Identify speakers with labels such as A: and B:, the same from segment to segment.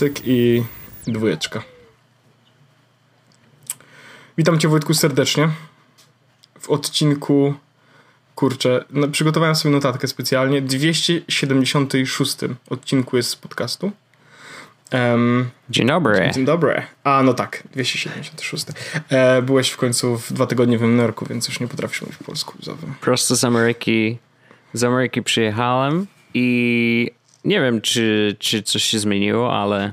A: Цик і двичка. Witam Cię Wojtku serdecznie w odcinku, kurczę, no, przygotowałem sobie notatkę specjalnie, 276 odcinku jest z podcastu.
B: Um, dzień dobry.
A: Dzień dobry. A, no tak, 276. E, byłeś w końcu w dwa tygodnie w Nowym Jorku, więc już nie potrafisz mówić po polsku.
B: Prosto z Ameryki, z Ameryki przyjechałem i nie wiem, czy, czy coś się zmieniło, ale,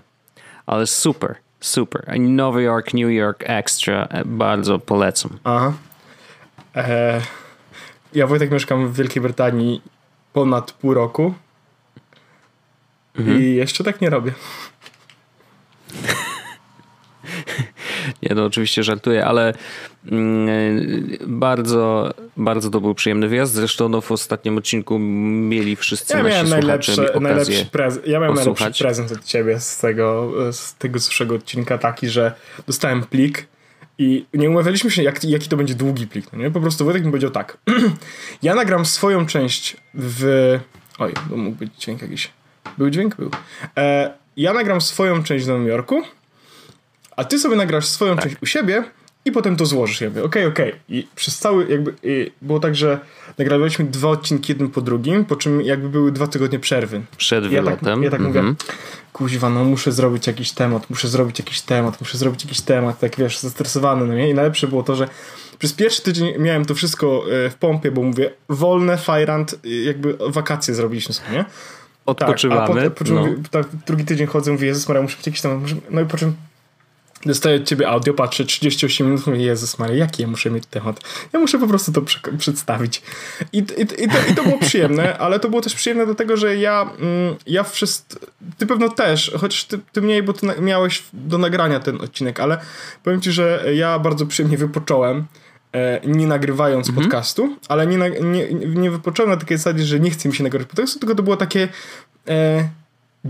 B: ale super, super. Nowy Jork, New York Extra, e, bardzo polecam.
A: Aha. E, ja Wojtek mieszkam w Wielkiej Brytanii ponad pół roku mhm. i jeszcze tak nie robię.
B: Nie, no oczywiście żartuję, ale mm, bardzo, bardzo to był przyjemny wyjazd. Zresztą no, w ostatnim odcinku mieli wszyscy
A: ja
B: nasi
A: miałem
B: najlepszy,
A: najlepszy prezent. Ja miałem osłuchać. najlepszy prezent od ciebie z tego, z tego zeszłego odcinka taki, że dostałem plik i nie umawialiśmy się, jak, jaki to będzie długi plik. No nie? Po prostu Wojtek mi powiedział tak. ja nagram swoją część w... Oj, to mógł być dźwięk jakiś. Był dźwięk? Był. E, ja nagram swoją część w Nowym Jorku a ty sobie nagrasz swoją tak. część u siebie i potem to złożysz. Ja mówię, okej, okay, okej. Okay. I przez cały jakby było tak, że nagrywaliśmy dwa odcinki jeden po drugim, po czym jakby były dwa tygodnie przerwy.
B: Przed ja
A: Tak, ja tak mówię, mhm. kuźwa, no muszę zrobić jakiś temat, muszę zrobić jakiś temat, muszę zrobić jakiś temat, tak wiesz, zestresowany, no nie? I najlepsze było to, że przez pierwszy tydzień miałem to wszystko e, w pompie, bo mówię, wolne, fajrant, jakby wakacje zrobiliśmy sobie, nie?
B: Odpoczywamy. Tak, a
A: po, po czym no. tak, drugi tydzień chodzę, mówię, Jezus Maria, muszę mieć jakiś temat, no i po czym Dostaję od ciebie audio, patrzę 38 minut, mówię, Jezus Maria, jaki ja muszę mieć temat? Ja muszę po prostu to przedstawić. I, i, i, to, I to było przyjemne, ale to było też przyjemne dlatego, że ja, mm, ja wszystko, ty pewno też, chociaż ty, ty mniej, bo ty miałeś do nagrania ten odcinek, ale powiem ci, że ja bardzo przyjemnie wypocząłem e, nie nagrywając mhm. podcastu, ale nie, nie, nie wypocząłem na takiej zasadzie, że nie chce mi się nagrywać podcastu, tylko to było takie e,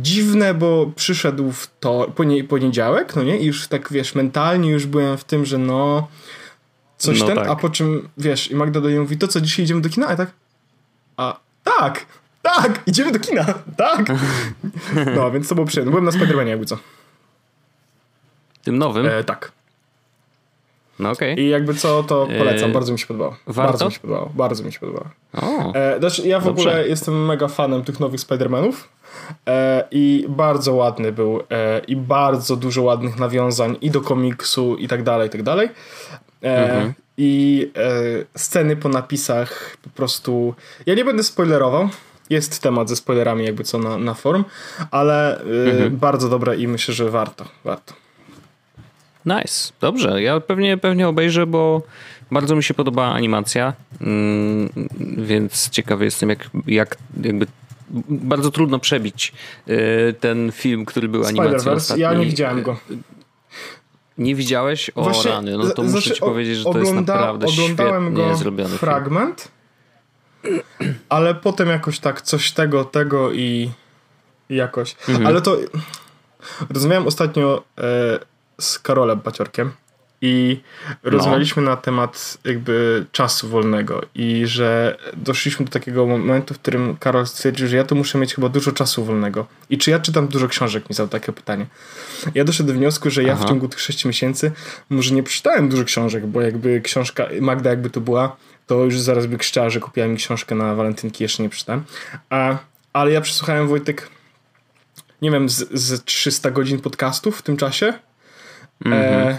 A: dziwne, bo przyszedł w to poniedziałek, no nie? I już tak, wiesz, mentalnie już byłem w tym, że no coś no ten, tak. a po czym, wiesz, i Magda do niej mówi, to co, dzisiaj idziemy do kina? A tak, a tak, tak, idziemy do kina, tak. No, więc to było przyjemne. Byłem na Spidermanie jakby co.
B: Tym nowym?
A: E, tak.
B: No okej. Okay.
A: I jakby co, to polecam. Bardzo mi się podobało.
B: Warto?
A: Bardzo mi się podobało. Bardzo mi się podobało. E, znaczy, ja w Dobrze. ogóle jestem mega fanem tych nowych Spider-Manów. E, I bardzo ładny był e, i bardzo dużo ładnych nawiązań i do komiksu i tak dalej, i tak dalej. E, mhm. I sceny po napisach po prostu... Ja nie będę spoilerował, jest temat ze spoilerami jakby co na, na forum, ale mhm. bardzo dobre i myślę, że warto, warto.
B: Nice, dobrze. Ja pewnie, pewnie obejrzę, bo bardzo mi się podoba animacja, mm, więc ciekawy jestem, jak, jak jakby bardzo trudno przebić y, ten film, który był animacją ostatni.
A: Ja nie widziałem go.
B: Nie widziałeś? O Właśnie, rany, no to muszę znaczy, ci powiedzieć, że to jest naprawdę oglądałem go zrobiony
A: fragment, film. ale potem jakoś tak coś tego, tego i, i jakoś. Mhm. Ale to rozmawiałem ostatnio e, z Karolem Baciorkiem i rozmawialiśmy no. na temat jakby czasu wolnego i że doszliśmy do takiego momentu, w którym Karol stwierdził, że ja tu muszę mieć chyba dużo czasu wolnego. I czy ja czytam dużo książek? Mi zadał takie pytanie. Ja doszedłem do wniosku, że ja Aha. w ciągu tych 6 miesięcy może nie przeczytałem dużo książek, bo jakby książka, Magda jakby to była, to już zaraz by krzyczała, że kupiła mi książkę na walentynki, jeszcze nie przeczytałem. A, ale ja przesłuchałem Wojtek nie wiem, z, z 300 godzin podcastów w tym czasie. Mm -hmm. e,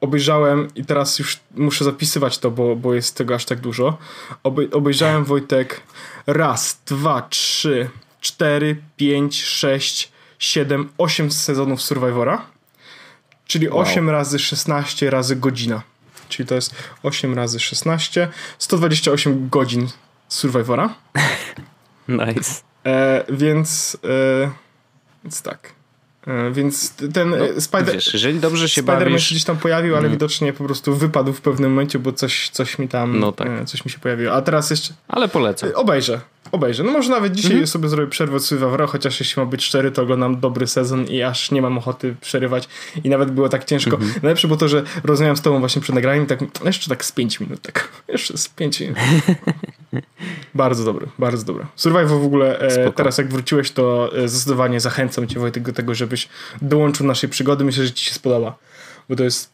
A: obejrzałem i teraz już muszę zapisywać to, bo, bo jest tego aż tak dużo. Obej obejrzałem Wojtek raz, dwa, trzy, cztery, pięć, sześć, siedem, osiem sezonów Survivora. Czyli wow. 8 razy 16 razy godzina. Czyli to jest 8 razy 16, 128 godzin Survivora.
B: Nice.
A: E, więc, e, więc tak. E, więc ten no, e, Spider...
B: Wiesz, jeżeli dobrze się
A: Spider-Man
B: bawisz...
A: się gdzieś tam pojawił, ale mm. widocznie po prostu wypadł w pewnym momencie, bo coś, coś mi tam... No tak. Coś mi się pojawiło. A teraz jeszcze...
B: Ale polecam.
A: Obejrzę. Obejrzę. No może nawet dzisiaj -hmm. sobie zrobię przerwę od Survivora, chociaż jeśli ma być szczery, to oglądam dobry sezon i aż nie mam ochoty przerywać i nawet było tak ciężko. -hmm. Najlepsze było to, że rozmawiam z tobą właśnie przed nagraniem tak jeszcze tak z 5 minut, tak. Jeszcze z 5 minut. bardzo dobry, bardzo dobry. Survivor w ogóle e, teraz jak wróciłeś, to e, zdecydowanie zachęcam cię Wojtek do tego, żebyś dołączył naszej przygody. Myślę, że ci się spodoba, bo to jest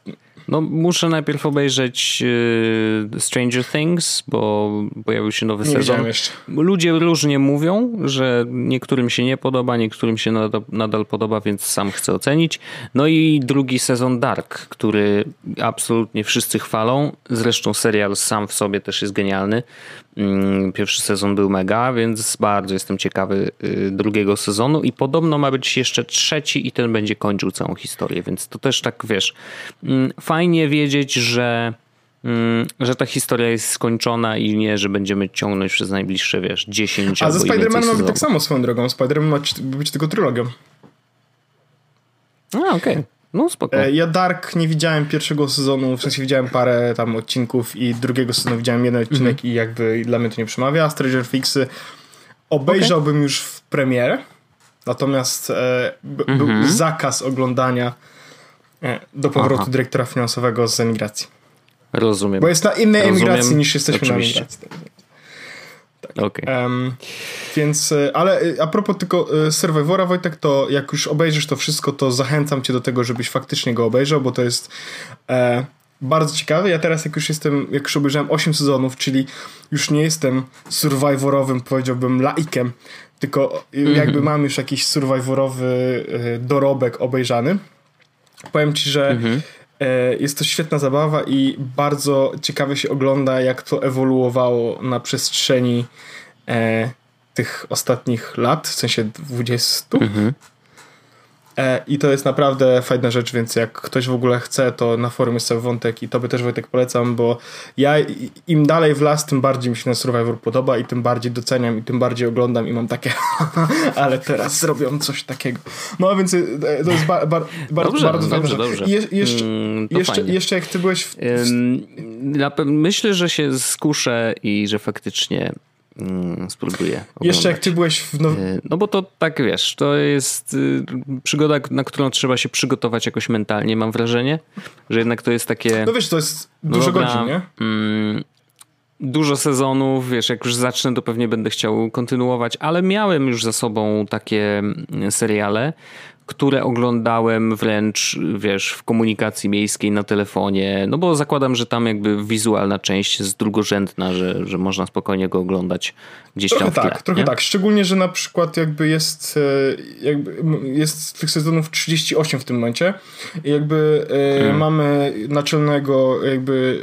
B: no, muszę najpierw obejrzeć y, Stranger Things, bo pojawił się nowy nie sezon.
A: Jeszcze.
B: Ludzie różnie mówią, że niektórym się nie podoba, niektórym się nadal, nadal podoba, więc sam chcę ocenić. No i drugi sezon Dark, który absolutnie wszyscy chwalą. Zresztą serial sam w sobie też jest genialny. Mm, pierwszy sezon był mega, więc bardzo jestem ciekawy y, drugiego sezonu i podobno ma być jeszcze trzeci i ten będzie kończył całą historię, więc to też tak wiesz, mm, fajnie wiedzieć, że mm, że ta historia jest skończona i nie, że będziemy ciągnąć przez najbliższe, wiesz, 10
A: A ze Spider-Man ma być tak samo swoją drogą. Spider-Man ma być tylko trylogią.
B: A, okej. Okay. No spoko.
A: E, ja Dark nie widziałem pierwszego sezonu, w sensie widziałem parę tam odcinków i drugiego sezonu widziałem jeden odcinek mm -hmm. i jakby dla mnie to nie przemawia. Stranger Thingsy obejrzałbym okay. już w premierę, natomiast e, mm -hmm. był mhm. zakaz oglądania e, do powrotu Aha. dyrektora finansowego z emigracji.
B: Rozumiem.
A: Bo jest na innej Rozumiem. emigracji niż jesteśmy Oczywiście. na emigracji.
B: Okay. Um,
A: więc, e, ale e, a propos tylko e, Survivora, Wojtek, to jak już obejrzysz to wszystko, to zachęcam cię do tego, żebyś faktycznie go obejrzał, bo to jest e, bardzo ciekawe. Ja teraz, jak już jestem, jak już obejrzałem 8 sezonów, czyli już nie jestem survivorowym, powiedziałbym, laikem, tylko mm -hmm. jakby mam już jakiś survivorowy dorobek obejrzany. Powiem ci, że mm -hmm. Jest to świetna zabawa i bardzo ciekawie się ogląda, jak to ewoluowało na przestrzeni e, tych ostatnich lat, w sensie 20. Mhm. E, I to jest naprawdę fajna rzecz, więc jak ktoś w ogóle chce, to na forum jest cały wątek i to by też Wojtek polecam, bo ja im dalej w las, tym bardziej mi się ten Survivor podoba i tym bardziej doceniam i tym bardziej oglądam i mam takie ale teraz zrobią coś takiego. No więc e, to jest ba, ba, ba,
B: dobrze, bardzo dobrze, dobrze.
A: Je, jeszcze, mm, jeszcze, jeszcze jak ty byłeś w...
B: Myślę, że się skuszę i że faktycznie Mm, spróbuję. Oglądać.
A: Jeszcze jak ty byłeś w Now...
B: Y, no bo to tak wiesz, to jest y, przygoda, na którą trzeba się przygotować jakoś mentalnie, mam wrażenie, że jednak to jest takie.
A: No wiesz, to jest dużo dobra, godzin, nie?
B: Mm, dużo sezonów, wiesz, jak już zacznę, to pewnie będę chciał kontynuować, ale miałem już za sobą takie mm, seriale, które oglądałem wręcz, wiesz, w komunikacji miejskiej na telefonie, no bo zakładam, że tam jakby wizualna część jest drugorzędna, że, że można spokojnie go oglądać gdzieś
A: trochę
B: tam w tle,
A: tak, trochę
B: nie?
A: tak, szczególnie, że na przykład jakby jest e, jakby jest tych sezonów 38 w tym momencie i jakby hmm. mamy naczelnego jakby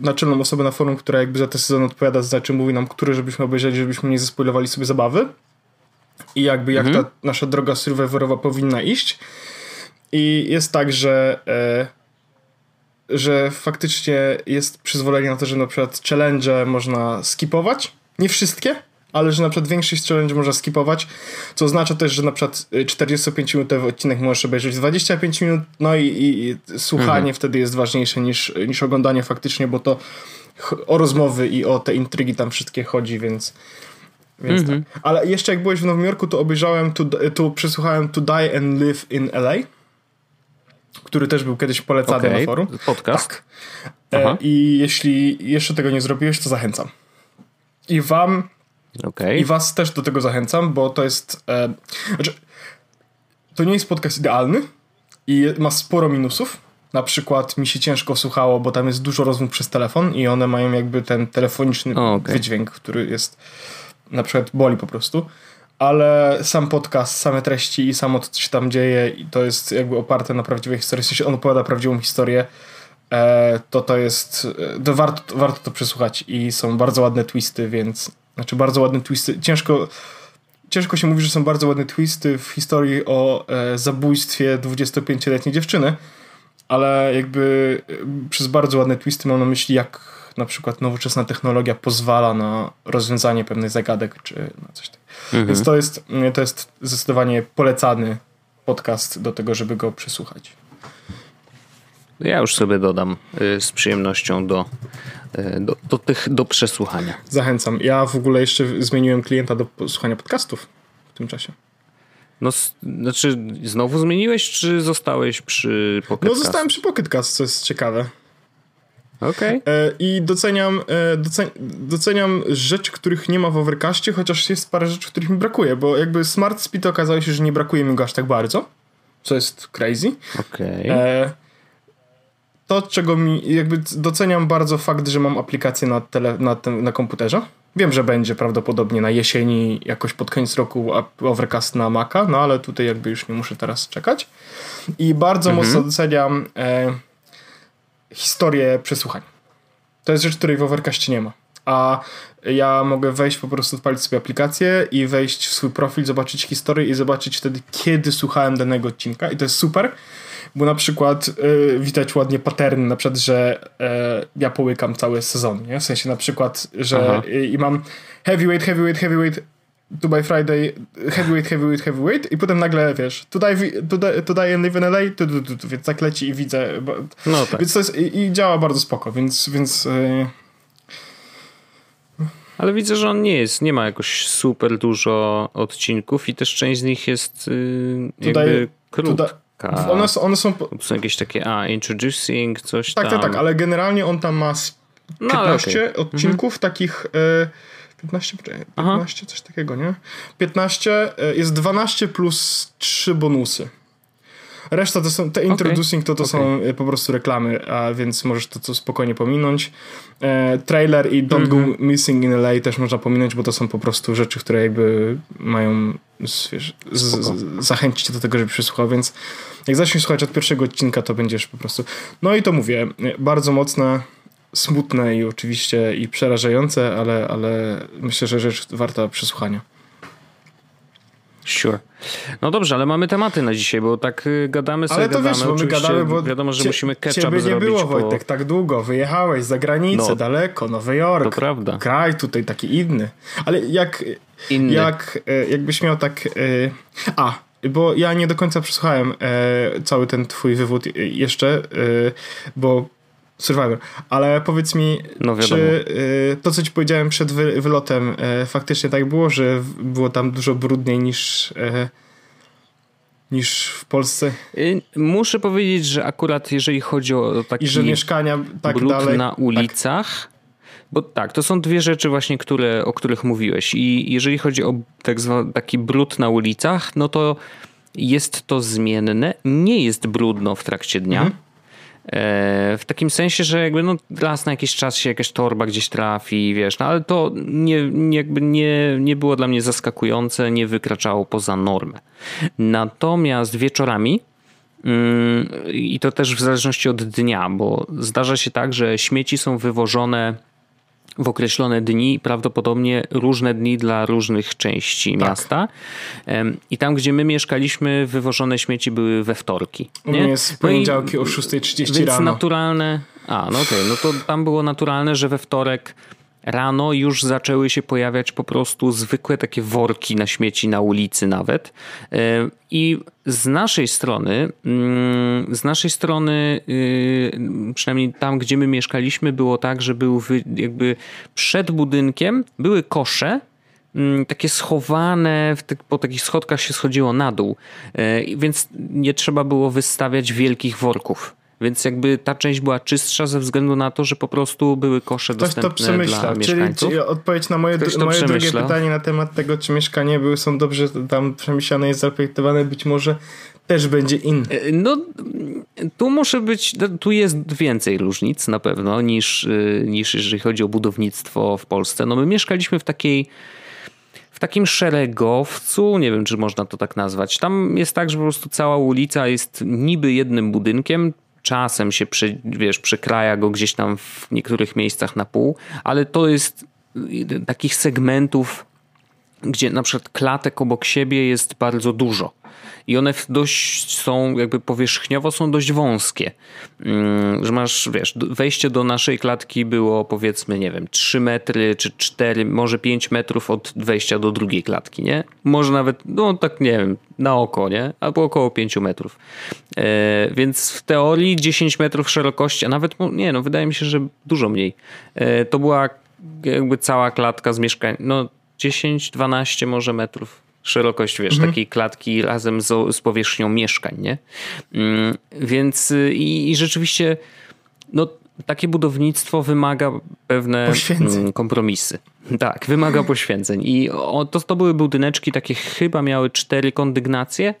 A: e, naczelną osobę na forum, która jakby za te sezon odpowiada, znaczy mówi nam, które żebyśmy obejrzeli, żebyśmy nie zespoilowali sobie zabawy i jakby jak mhm. ta nasza droga survivorowa powinna iść. I jest tak, że e, że faktycznie jest przyzwolenie na to, że na przykład challenge można skipować. Nie wszystkie, ale że na przykład większość challenge można skipować, co oznacza też, że na przykład 45-minutowy y, odcinek możesz obejrzeć 25 minut, no i, i, i słuchanie mhm. wtedy jest ważniejsze niż, niż oglądanie faktycznie, bo to o rozmowy i o te intrygi tam wszystkie chodzi, więc więc mm -hmm. tak. Ale jeszcze jak byłeś w Nowym Jorku, to obejrzałem, tu, tu przesłuchałem To Die and Live in LA, który też był kiedyś polecany okay. na forum.
B: Podcast. Tak.
A: E, I jeśli jeszcze tego nie zrobiłeś, to zachęcam. I wam okay. i was też do tego zachęcam, bo to jest e, znaczy, to nie jest podcast idealny i ma sporo minusów. Na przykład mi się ciężko słuchało, bo tam jest dużo rozmów przez telefon i one mają jakby ten telefoniczny okay. wydźwięk, który jest na przykład boli po prostu, ale sam podcast, same treści i samo to, co się tam dzieje i to jest jakby oparte na prawdziwej historii, jeśli on opowiada prawdziwą historię, e, to to jest, e, to warto, warto to przesłuchać i są bardzo ładne twisty, więc, znaczy bardzo ładne twisty, ciężko ciężko się mówi, że są bardzo ładne twisty w historii o e, zabójstwie 25-letniej dziewczyny, ale jakby przez bardzo ładne twisty mam na myśli, jak na przykład nowoczesna technologia pozwala na rozwiązanie pewnych zagadek, czy na coś takiego. Mhm. Więc to jest, to jest zdecydowanie polecany podcast do tego, żeby go przesłuchać.
B: Ja już sobie dodam y, z przyjemnością do, y, do, do, tych, do przesłuchania.
A: Zachęcam. Ja w ogóle jeszcze zmieniłem klienta do słuchania podcastów w tym czasie.
B: No, znaczy, znowu zmieniłeś, czy zostałeś przy Pocket
A: No, zostałem przy Pocket Cast, co jest ciekawe.
B: Okej. Okay.
A: I doceniam, e, doceniam, doceniam rzeczy, których nie ma w Overcastie, chociaż jest parę rzeczy, których mi brakuje, bo jakby Smart Speed okazało się, że nie brakuje mi go aż tak bardzo, co jest crazy.
B: Okej. Okay
A: to, czego mi jakby doceniam bardzo fakt, że mam aplikację na, tele, na, ten, na komputerze. Wiem, że będzie prawdopodobnie na jesieni, jakoś pod koniec roku Overcast na Maca, no ale tutaj jakby już nie muszę teraz czekać. I bardzo mhm. mocno doceniam e, historię przesłuchań. To jest rzecz, której w Overcastie nie ma. A ja mogę wejść po prostu, odpalić sobie aplikację i wejść w swój profil, zobaczyć historię i zobaczyć wtedy, kiedy słuchałem danego odcinka. I to jest super bo na przykład y, widać ładnie pattern, na przykład, że y, ja połykam cały sezon, nie? W sensie na przykład, że y, i mam heavyweight, heavyweight, heavyweight, to by Friday, heavyweight, heavyweight, heavyweight i potem nagle, wiesz, today, today, today and live in LA, tu, tu, tu, tu, więc tak leci i widzę. Bo, no tak. Więc to jest, i, i, działa bardzo spoko, więc, więc y,
B: ale widzę, że on nie jest, nie ma jakoś super dużo odcinków i też część z nich jest yy, jakby krótka.
A: One, one są...
B: są jakieś takie, a, introducing, coś
A: tak,
B: tam. Tak,
A: tak, ale generalnie on tam ma 15 no, okay. odcinków mhm. takich... E, 15, 15 coś takiego, nie? 15, e, jest 12 plus 3 bonusy. Reszta to są, te introducing to to okay. są e, po prostu reklamy, a więc możesz to, to spokojnie pominąć. E, trailer i Don't mm -hmm. Go mhm. Missing in LA też można pominąć, bo to są po prostu rzeczy, które jakby mają wiesz, z, z, zachęcić cię do tego, żeby przesłuchał, więc jak zaczniesz słuchać od pierwszego odcinka, to będziesz po prostu... No i to mówię, bardzo mocne, smutne i oczywiście i przerażające, ale, ale myślę, że rzecz warta przesłuchania.
B: Sure. No dobrze, ale mamy tematy na dzisiaj, bo tak y, gadamy sobie,
A: ale to
B: gadamy.
A: Wiesz, bo my gadamy, bo
B: wiadomo, że musimy ketchup ciebie
A: nie było, Wojtek, tak długo. Wyjechałeś za granicę, no, daleko, Nowy Jork.
B: To prawda.
A: Kraj tutaj taki inny. Ale jak, inny. jak e, jakbyś miał tak... E, a, bo ja nie do końca przesłuchałem e, cały ten twój wywód jeszcze, bo Survivor. Ale powiedz mi, no czy y, to, co ci powiedziałem przed wy, wylotem, y, faktycznie tak było, że było tam dużo brudniej niż, y, niż w Polsce?
B: Y, muszę powiedzieć, że akurat jeżeli chodzi o taki
A: I że mieszkania tak
B: brud
A: dalej,
B: na ulicach, tak. bo tak, to są dwie rzeczy właśnie, które, o których mówiłeś. I jeżeli chodzi o tak zwany taki brud na ulicach, no to jest to zmienne. Nie jest brudno w trakcie dnia. Mhm w takim sensie, że jakby no raz na jakiś czas się jakaś torba gdzieś trafi, wiesz, no ale to nie, jakby nie, nie było dla mnie zaskakujące, nie wykraczało poza normę. Natomiast wieczorami mm, i to też w zależności od dnia, bo zdarza się tak, że śmieci są wywożone w określone dni, prawdopodobnie różne dni dla różnych części tak. miasta. I tam, gdzie my mieszkaliśmy, wywożone śmieci były we wtorki.
A: U mnie jest poniedziałki no o 6.30
B: więc
A: rano.
B: naturalne... A, no okej, okay, no to tam było naturalne, że we wtorek rano już zaczęły się pojawiać po prostu zwykłe takie worki na śmieci na ulicy nawet. E, I z naszej strony, mm, z naszej strony, y, przynajmniej tam, gdzie my mieszkaliśmy, było tak, że był jakby przed budynkiem były kosze, mm, takie schowane, po takich schodkach się schodziło na dół, e, więc nie trzeba było wystawiać wielkich worków. Więc jakby ta część była czystsza ze względu na to, że po prostu były kosze Ktoś dostępne to dla mieszkańców.
A: Czyli odpowiedź na moje, moje drugie pytanie na temat tego, czy mieszkanie były, są dobrze tam przemyślane, jest zaprojektowane, być może też będzie inny.
B: E, no, tu muszę być, no, tu jest więcej różnic na pewno niż, y, niż jeżeli chodzi o budownictwo w Polsce. No my mieszkaliśmy w takiej w takim szeregowcu, nie wiem czy można to tak nazwać. Tam jest tak, że po prostu cała ulica jest niby jednym budynkiem, czasem się przy, wiesz, przekraja go gdzieś tam w niektórych miejscach na pół, ale to jest takich segmentów, gdzie na przykład klatek obok siebie jest bardzo dużo i one dość są, jakby powierzchniowo są dość wąskie. Mm, że masz, wiesz, wejście do naszej klatki było powiedzmy, nie wiem, 3 metry czy 4, może 5 metrów od wejścia do drugiej klatki, nie? Może nawet, no tak nie wiem, na oko, nie? Albo około 5 metrów. E, więc w teorii 10 metrów szerokości, a nawet, nie no, wydaje mi się, że dużo mniej. E, to była jakby cała klatka z mieszkań, no 10-12 może metrów szerokość, wiesz, mhm. takiej klatki razem z, z powierzchnią mieszkań, nie? Mm, więc y, i, i rzeczywiście, no takie budownictwo wymaga pewne poświęceń. Mm, kompromisy. Tak, wymaga poświęceń. I to, to były budyneczki takie, chyba miały cztery kondygnacje,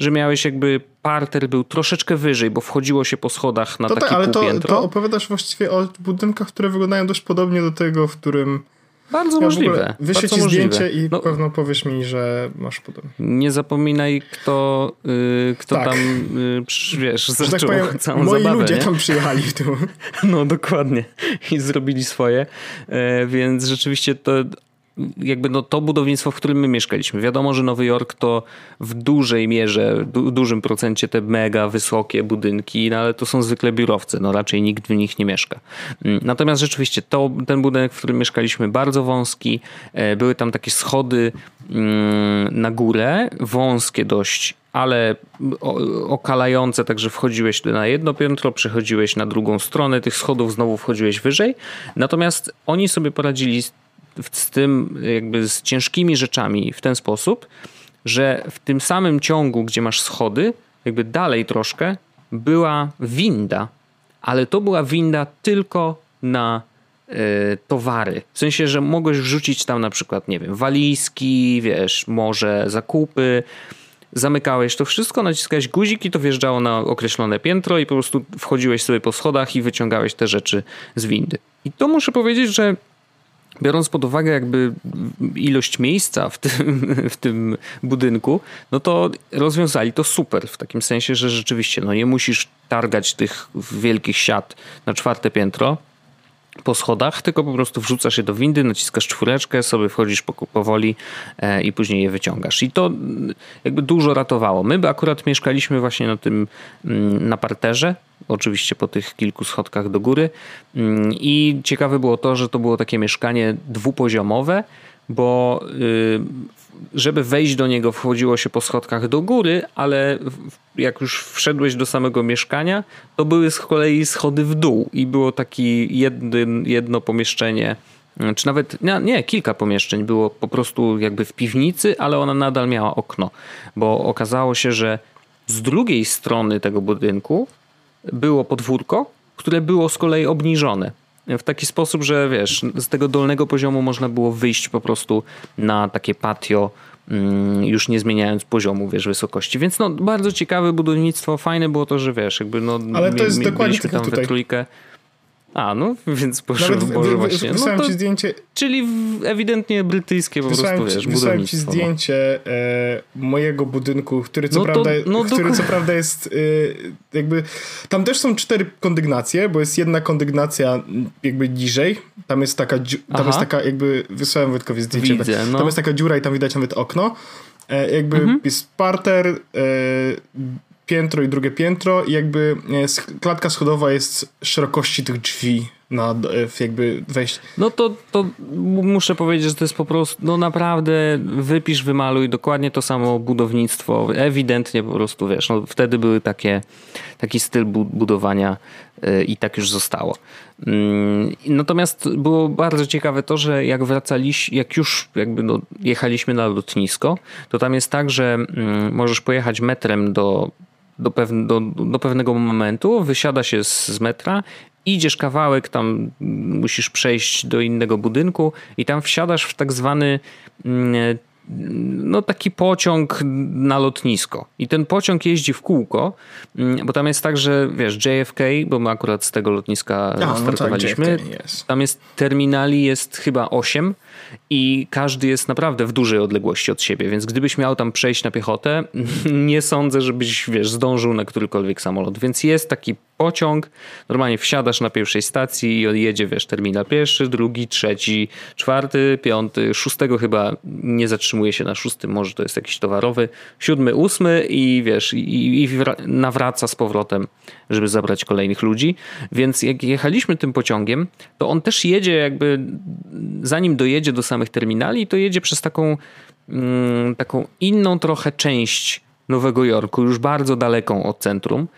B: że miałeś jakby parter był troszeczkę wyżej, bo wchodziło się po schodach na to taki tak, ale
A: to, to opowiadasz właściwie o budynkach, które wyglądają dość podobnie do tego, w którym
B: bardzo ja możliwe.
A: Wyślę ci zdjęcie i no, pewno powiesz mi, że masz podobnie.
B: Nie zapominaj, kto, yy, kto tak. tam, yy, wiesz, zaczął tak powiem, całą
A: moi
B: zabawę.
A: ludzie nie? tam przyjechali w tym.
B: No dokładnie. I zrobili swoje. E, więc rzeczywiście to jakby no to budownictwo, w którym my mieszkaliśmy. Wiadomo, że Nowy Jork to w dużej mierze, w dużym procencie te mega wysokie budynki, no ale to są zwykle biurowce, no raczej nikt w nich nie mieszka. Mm, natomiast rzeczywiście to, ten budynek, w którym mieszkaliśmy, bardzo wąski, e, były tam takie schody mm, na górę, wąskie dość, ale okalające, także wchodziłeś na jedno piętro, przechodziłeś na drugą stronę tych schodów, znowu wchodziłeś wyżej. Natomiast oni sobie poradzili z tym, jakby z ciężkimi rzeczami w ten sposób, że w tym samym ciągu, gdzie masz schody, jakby dalej troszkę, była winda, ale to była winda tylko na y, towary. W sensie, że mogłeś wrzucić tam na przykład, nie wiem, walizki, wiesz, może zakupy. Zamykałeś to wszystko, naciskałeś guzik i to wjeżdżało na określone piętro i po prostu wchodziłeś sobie po schodach i wyciągałeś te rzeczy z windy. I to muszę powiedzieć, że biorąc pod uwagę jakby ilość miejsca w tym, w tym budynku, no to rozwiązali to super, w takim sensie, że rzeczywiście no nie musisz targać tych wielkich siat na czwarte piętro, po schodach, tylko po prostu wrzucasz je do windy, naciskasz czwóreczkę, sobie wchodzisz powoli e, i później je wyciągasz. I to jakby dużo ratowało. My by akurat mieszkaliśmy właśnie na tym, mm, na parterze, oczywiście po tych kilku schodkach do góry mm, i ciekawe było to, że to było takie mieszkanie dwupoziomowe, bo y, żeby wejść do niego wchodziło się po schodkach do góry, ale jak już wszedłeś do samego mieszkania, to były z kolei schody w dół i było taki jedno, jedno pomieszczenie, czy nawet nie, nie, kilka pomieszczeń było po prostu jakby w piwnicy, ale ona nadal miała okno, bo okazało się, że z drugiej strony tego budynku było podwórko, które było z kolei obniżone w taki sposób, że wiesz, z tego dolnego poziomu można było wyjść po prostu na takie patio, mm, już nie zmieniając poziomu, wiesz, wysokości. Więc no, bardzo ciekawe budownictwo, fajne było to, że wiesz, jakby no,
A: Ale to jest dokładnie tak
B: tam
A: tutaj.
B: we trójkę. A, no, więc proszę, Nawet Boże, właśnie.
A: Wysłałem
B: no
A: ci zdjęcie.
B: Czyli ewidentnie brytyjskie po wysłałem prostu, wiesz,
A: Wysłałem ci no. zdjęcie e, mojego budynku, który co, no prawda, to, no który co prawda jest e, jakby... Tam też są cztery kondygnacje, bo jest jedna kondygnacja jakby niżej. Tam jest taka, tam jest taka jakby... Wysłałem Wojtkowi zdjęcie. Widzę, no. Tam jest taka dziura i tam widać nawet okno. E, jakby mhm. jest parter, e, piętro i drugie piętro i jakby e, klatka schodowa jest szerokości tych drzwi na e, jakby wejść.
B: No to, to muszę powiedzieć, że to jest po prostu, no naprawdę wypisz, wymaluj dokładnie to samo budownictwo. Ewidentnie po prostu, wiesz, no wtedy były takie, taki styl budowania i tak już zostało. Mm, natomiast było bardzo ciekawe to, że jak wracaliśmy, jak już jakby no, jechaliśmy na lotnisko, to tam jest tak, że mm, możesz pojechać metrem do do, do, do pewnego momentu, wysiada się z, z metra, idziesz kawałek, tam musisz przejść do innego budynku i tam wsiadasz w tak zwany mm, no taki pociąg na lotnisko. I ten pociąg jeździ w kółko, mm, bo tam jest tak, że wiesz, JFK, bo my akurat z tego lotniska A, startowaliśmy, no tak, tam jest terminali, jest chyba 8 i każdy jest naprawdę w dużej odległości od siebie, więc gdybyś miał tam przejść na piechotę, nie sądzę, żebyś, wiesz, zdążył na którykolwiek samolot. Więc jest taki pociąg, normalnie wsiadasz na pierwszej stacji i odjedzie, wiesz, terminal pierwszy, drugi, trzeci, czwarty, piąty, szóstego chyba nie zatrzymuje się na szóstym, może to jest jakiś towarowy, siódmy, ósmy i wiesz, i, i nawraca z powrotem, żeby zabrać kolejnych ludzi. Więc jak jechaliśmy tym pociągiem, to on też jedzie jakby, zanim dojedzie do samych terminali, to jedzie przez taką, mm, taką inną trochę część Nowego Jorku, już bardzo daleką od centrum.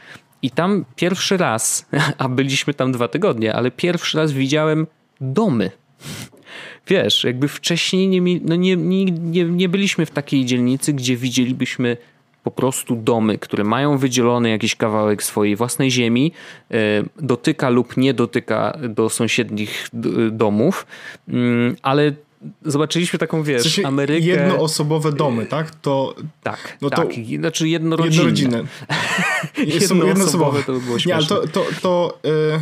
B: I tam pierwszy raz, a byliśmy tam dwa tygodnie, ale pierwszy raz widziałem domy. Wiesz, jakby wcześniej nie, no nie, nie, nie byliśmy w takiej dzielnicy, gdzie widzielibyśmy po prostu domy, które mają wydzielony jakiś kawałek swojej własnej ziemi, e, dotyka lub nie dotyka do sąsiednich domów, mm, ale zobaczyliśmy taką, wiesz, w sensie Amerykę...
A: Jednoosobowe domy, tak? To,
B: tak, no tak. To znaczy jednorodzinne. Jednorodzinne.
A: jednoosobowe to by było śmieszne. Nie, ale to, to, to yy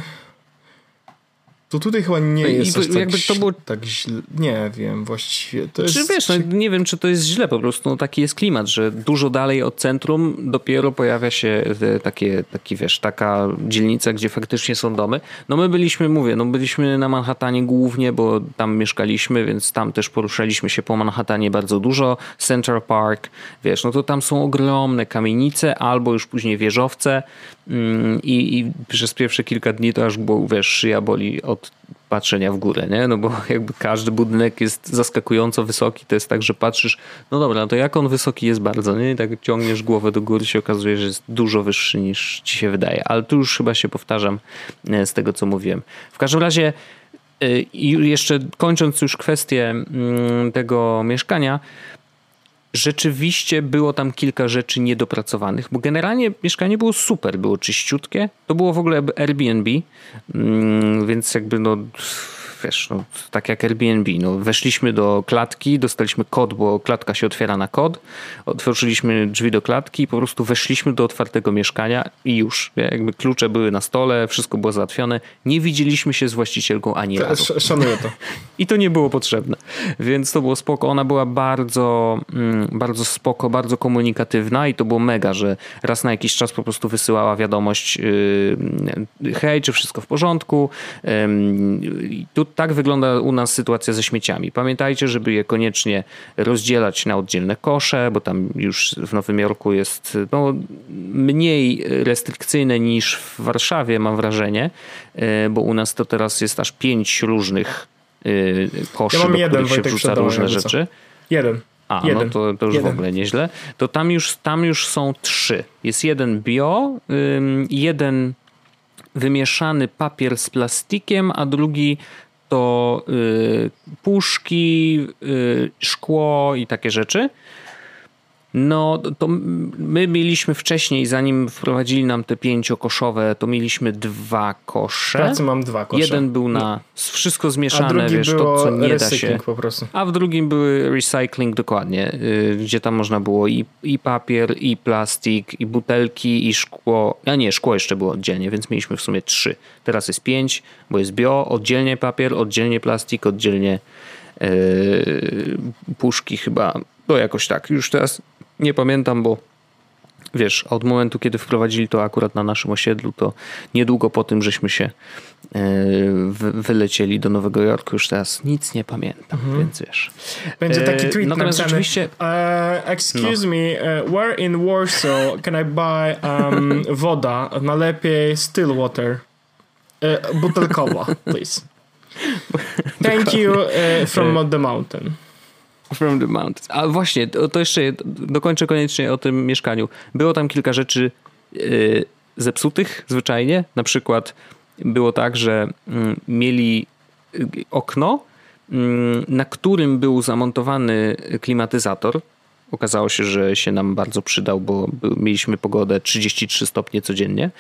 A: to tutaj chyba nie no jest i, tak, jakby to było... tak źle. Nie wiem, właściwie. To
B: czy
A: jest...
B: wiesz, no, nie wiem, czy to jest źle, po prostu no, taki jest klimat, że dużo dalej od centrum dopiero pojawia się takie, taki, wiesz, taka dzielnica, gdzie faktycznie są domy. No my byliśmy, mówię, no byliśmy na Manhattanie głównie, bo tam mieszkaliśmy, więc tam też poruszaliśmy się po Manhattanie bardzo dużo. Central Park, wiesz, no to tam są ogromne kamienice albo już później wieżowce i, i przez pierwsze kilka dni to aż, bo, wiesz, szyja boli od patrzenia w górę, nie? No bo jakby każdy budynek jest zaskakująco wysoki, to jest tak, że patrzysz, no dobra, no to jak on wysoki jest bardzo, nie? I tak ciągniesz głowę do góry, się okazuje, że jest dużo wyższy niż ci się wydaje. Ale tu już chyba się powtarzam e, z tego, co mówiłem. W każdym razie e, jeszcze kończąc już kwestię mm, tego mieszkania, rzeczywiście było tam kilka rzeczy niedopracowanych, bo generalnie mieszkanie było super, było czyściutkie. To było w ogóle Airbnb, mm, więc jakby no wiesz, no, tak jak Airbnb, no, weszliśmy do klatki, dostaliśmy kod, bo klatka się otwiera na kod, otworzyliśmy drzwi do klatki i po prostu weszliśmy do otwartego mieszkania i już, jakby klucze były na stole, wszystko było załatwione, nie widzieliśmy się z właścicielką ani razu.
A: Szanuję to.
B: I to nie było potrzebne, więc to było spoko, ona była bardzo, mm, bardzo spoko, bardzo komunikatywna i to było mega, że raz na jakiś czas po prostu wysyłała wiadomość yy, hej, czy wszystko w porządku, tu tak wygląda u nas sytuacja ze śmieciami. Pamiętajcie, żeby je koniecznie rozdzielać na oddzielne kosze, bo tam już w Nowym Jorku jest no, mniej restrykcyjne niż w Warszawie, mam wrażenie, e, bo u nas to teraz jest aż pięć różnych e, koszy, ja do jeden, których się wrzuca różne rzeczy.
A: Jeden.
B: A, no jeden. no to, to już jeden. w ogóle nieźle. To tam już, tam już są trzy. Jest jeden bio, jeden wymieszany papier z plastikiem, a drugi to y, puszki, y, szkło i takie rzeczy. No, to my mieliśmy wcześniej, zanim wprowadzili nam te pięciokoszowe, to mieliśmy dwa kosze.
A: pracy mam dwa kosze.
B: Jeden był na no. wszystko zmieszane, wiesz, to co nie da się.
A: po prostu.
B: A w drugim były recycling dokładnie, y, gdzie tam można było i, i papier, i plastik, i butelki, i szkło. A nie, szkło jeszcze było oddzielnie, więc mieliśmy w sumie trzy. Teraz jest pięć, bo jest bio, oddzielnie papier, oddzielnie plastik, oddzielnie yy, puszki chyba. To jakoś tak. Już teraz nie pamiętam, bo wiesz, od momentu, kiedy wprowadzili to akurat na naszym osiedlu, to niedługo po tym, żeśmy się e, wylecieli do Nowego Jorku, już teraz nic nie pamiętam, mhm. więc wiesz.
A: Będzie taki e, tweet Natomiast napisany, oczywiście... Uh, excuse no. me, uh, where in Warsaw can I buy um, woda, najlepiej still water, uh, butelkowa, please. Thank you from the mountain.
B: From the Mountains. A właśnie, to, to jeszcze dokończę koniecznie o tym mieszkaniu. Było tam kilka rzeczy yy, zepsutych zwyczajnie. Na przykład było tak, że yy, mieli y, okno, yy, na którym był zamontowany klimatyzator. Okazało się, że się nam bardzo przydał, bo mieliśmy pogodę 33 stopnie codziennie.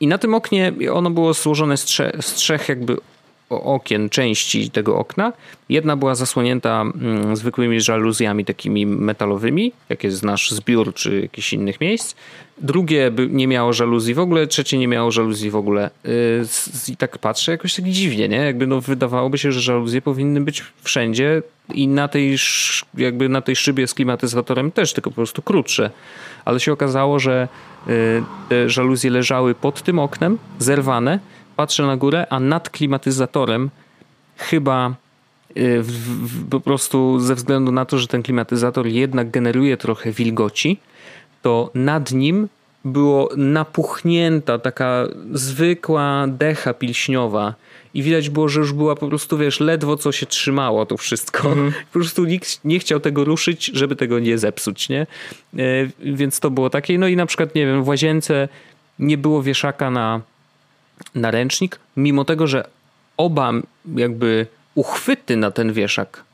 B: I na tym oknie ono było złożone z, trzech, z trzech jakby okien, części tego okna. Jedna była zasłonięta mm, zwykłymi żaluzjami takimi metalowymi, jakie znasz z biur czy jakichś innych miejsc. Drugie nie miało żaluzji w ogóle, trzecie nie miało żaluzji w ogóle. Y, I tak patrzę jakoś tak dziwnie, nie? Jakby no wydawałoby się, że żaluzje powinny być wszędzie i na tej, jakby na tej szybie z klimatyzatorem też, tylko po prostu krótsze. Ale się okazało, że y, te żaluzje leżały pod tym oknem, zerwane, patrzę na górę, a nad klimatyzatorem chyba y, w, w, po prostu ze względu na to, że ten klimatyzator jednak generuje trochę wilgoci, to nad nim było napuchnięta, taka zwykła decha pilśniowa i widać było, że już była po prostu, wiesz, ledwo co się trzymało to wszystko. Mm. Po prostu nikt nie chciał tego ruszyć, żeby tego nie zepsuć, nie? E, więc to było takie. No i na przykład, nie wiem, w łazience nie było wieszaka na, na ręcznik, mimo tego, że oba jakby uchwyty na ten wieszak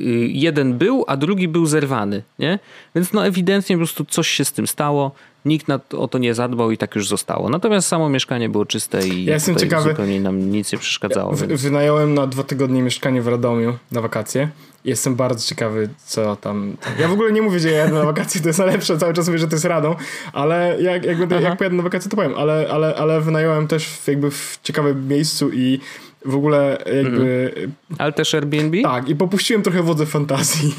B: y, jeden był, a drugi był zerwany, nie? Więc no ewidentnie po prostu coś się z tym stało, nikt o to nie zadbał i tak już zostało. Natomiast samo mieszkanie było czyste i ja jestem ciekawy. zupełnie nam nic nie przeszkadzało.
A: Ja wynająłem na dwa tygodnie mieszkanie w Radomiu na wakacje. Jestem bardzo ciekawy, co tam. Ja w ogóle nie mówię, że ja jadę na wakacje, to jest najlepsze, cały czas mówię, że to jest radą, ale jak, jak, będę, jak pojadę na wakacje, to powiem. Ale, ale, ale wynająłem też w, jakby w ciekawym miejscu i w ogóle jakby... Mhm.
B: Ale też Airbnb?
A: Tak, i popuściłem trochę wodze fantazji.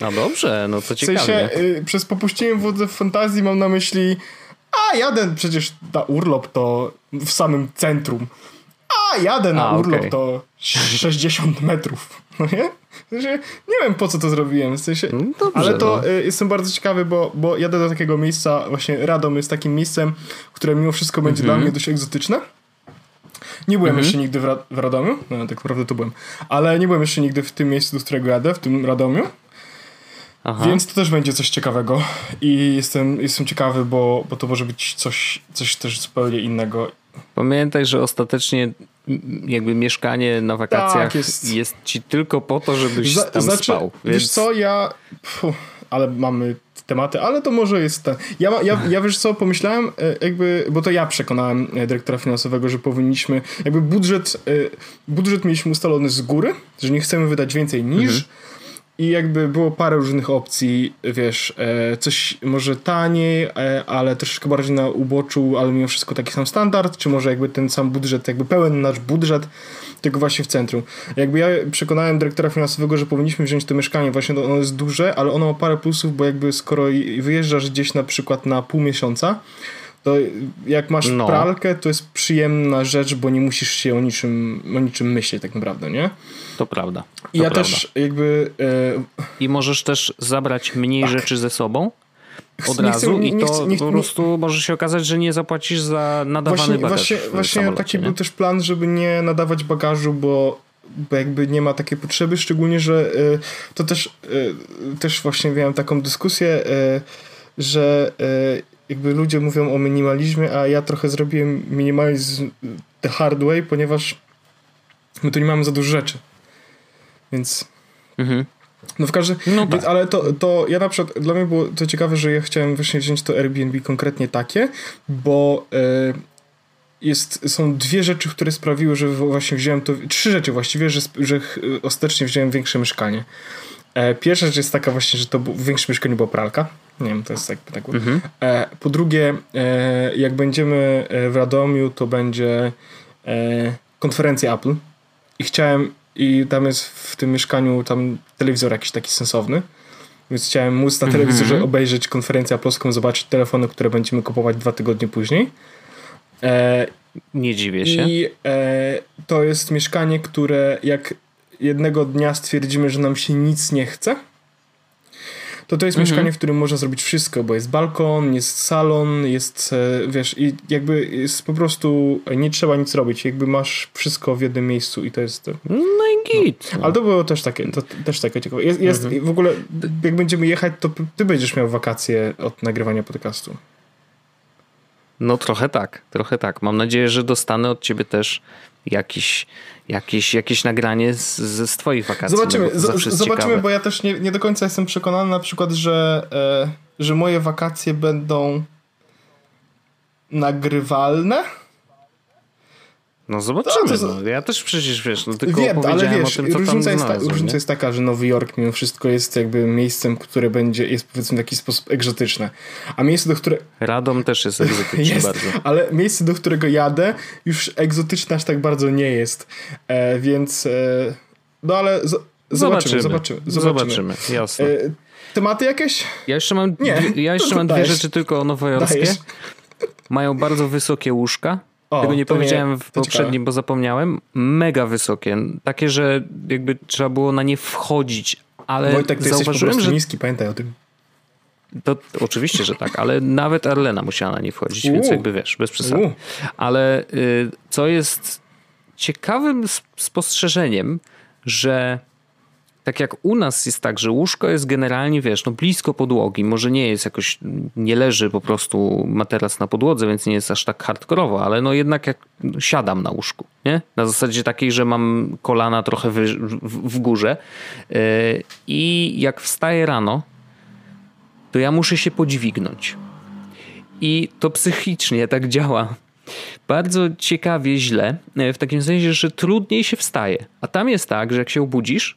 B: No dobrze, no to ciekawe. W sensie,
A: y, przez popuściłem wodze fantazji mam na myśli a jadę przecież na urlop to w samym centrum. A jadę na a, urlop okay. to 60 metrów. No nie? W sensie, nie wiem po co to zrobiłem, w sensie, no dobrze, ale to no. y, jestem bardzo ciekawy, bo, bo jadę do takiego miejsca, właśnie Radom jest takim miejscem, które mimo wszystko będzie mhm. dla mnie dość egzotyczne. Nie byłem mhm. jeszcze nigdy w, Ra w Radomiu, no tak naprawdę tu byłem, ale nie byłem jeszcze nigdy w tym miejscu, do którego jadę, w tym Radomiu. Aha. Więc to też będzie coś ciekawego i jestem, jestem ciekawy, bo, bo to może być coś, coś też zupełnie innego.
B: Pamiętaj, że ostatecznie jakby mieszkanie na wakacjach tak, jest... jest... ci tylko po to, żebyś Za, tam znaczy, spał.
A: Więc... Wiesz co, ja... Puh, ale mamy tematy, ale to może jest ten. Ja, ja, ja wiesz co, pomyślałem, e, jakby, bo to ja przekonałem e, dyrektora finansowego, że powinniśmy, jakby budżet, e, budżet mieliśmy ustalony z góry, że nie chcemy wydać więcej niż. Mhm i jakby było parę różnych opcji, wiesz, e, coś może taniej, e, ale troszeczkę bardziej na uboczu, ale mimo wszystko taki sam standard, czy może jakby ten sam budżet, jakby pełen nasz budżet, tylko właśnie w centrum. Jakby ja przekonałem dyrektora finansowego, że powinniśmy wziąć to mieszkanie, właśnie ono jest duże, ale ono ma parę plusów, bo jakby skoro wyjeżdżasz gdzieś na przykład na pół miesiąca, to jak masz no. pralkę, to jest przyjemna rzecz, bo nie musisz się o niczym, o niczym myśleć tak naprawdę, nie?
B: To prawda. To
A: ja
B: prawda.
A: też jakby...
B: E... I możesz też zabrać mniej tak. rzeczy ze sobą od nie razu chcę, i to chcę, nie, po prostu może się okazać, że nie zapłacisz za nadawany
A: właśnie,
B: bagaż
A: Właśnie, właśnie taki nie? był też plan, żeby nie nadawać bagażu, bo, bo jakby nie ma takiej potrzeby, szczególnie, że y, to też, y, też właśnie miałem taką dyskusję, y, że jakby ludzie mówią o minimalizmie, a ja trochę zrobiłem minimalizm the hard way, ponieważ my tu nie mamy za dużo rzeczy. Więc. Mhm. No w każdym. No tak. Ale to, to ja na przykład. Dla mnie było to ciekawe, że ja chciałem właśnie wziąć to Airbnb konkretnie takie, bo. Yy, jest, są dwie rzeczy, które sprawiły, że właśnie wziąłem to. Trzy rzeczy właściwie, że, że ostatecznie wziąłem większe mieszkanie. E, pierwsza rzecz jest taka właśnie, że to w większym mieszkaniu była pralka. Nie wiem, to jest tak. tak. Mhm. E, po drugie, e, jak będziemy w Radomiu, to będzie konferencja Apple. I chciałem, i tam jest w tym mieszkaniu tam telewizor jakiś taki sensowny. Więc chciałem móc na telewizorze mhm. obejrzeć konferencję Apple'owską, zobaczyć telefony, które będziemy kupować dwa tygodnie później.
B: E, nie dziwię się.
A: I e, to jest mieszkanie, które jak jednego dnia stwierdzimy, że nam się nic nie chce, to to jest mhm. mieszkanie, w którym można zrobić wszystko, bo jest balkon, jest salon, jest, e, wiesz, i jakby jest po prostu, nie trzeba nic robić, jakby masz wszystko w jednym miejscu i to jest...
B: No i git.
A: No. Ale to było też takie, to też takie ciekawe. Jest, jest mhm. w ogóle, jak będziemy jechać, to ty będziesz miał wakacje od nagrywania podcastu.
B: No trochę tak, trochę tak. Mam nadzieję, że dostanę od ciebie też jakiś, jakiś, jakieś nagranie z, z twoich wakacji.
A: Zobaczymy, no, zobaczymy ciekawe. bo ja też nie, nie do końca jestem przekonany na przykład, że, e, że moje wakacje będą nagrywalne
B: no zobaczymy. To, to, no. Ja też przecież wiesz, no, tylko wiem, ale wiesz, o tym, co różnica,
A: jest, ta, różnica jest taka, że Nowy Jork mimo wszystko jest jakby miejscem, które będzie, jest powiedzmy w taki sposób egzotyczne. A miejsce, do którego...
B: Radom też jest egzotyczne jest, bardzo.
A: Ale miejsce, do którego jadę, już egzotyczne aż tak bardzo nie jest. E, więc... E, no ale z, zobaczymy, zobaczymy, zobaczymy. Zobaczymy,
B: jasne. E,
A: tematy jakieś?
B: Ja jeszcze mam, nie, ja jeszcze mam dwie rzeczy tylko nowojorskie. Mają bardzo wysokie łóżka o, Tego nie powiedziałem w poprzednim, ciekawe. bo zapomniałem. Mega wysokie. Takie, że jakby trzeba było na nie wchodzić, ale
A: Wojtek, ty
B: zauważyłem,
A: że... niski, pamiętaj o tym.
B: to, oczywiście, że tak, ale nawet Arlena musiała na nie wchodzić, więc jakby wiesz, bez przesady. Ale y, co jest ciekawym spostrzeżeniem, że tak jak u nas jest tak, że łóżko jest generalnie, wiesz, no blisko podłogi, może nie jest jakoś, nie leży po prostu materac na podłodze, więc nie jest aż tak hardkorowo, ale no jednak jak siadam na łóżku, nie? Na zasadzie takiej, że mam kolana trochę w, w, w górze yy, i jak wstaję rano, to ja muszę się podźwignąć. I to psychicznie tak działa. Bardzo ciekawie źle, w takim sensie, że trudniej się wstaje. A tam jest tak, że jak się obudzisz,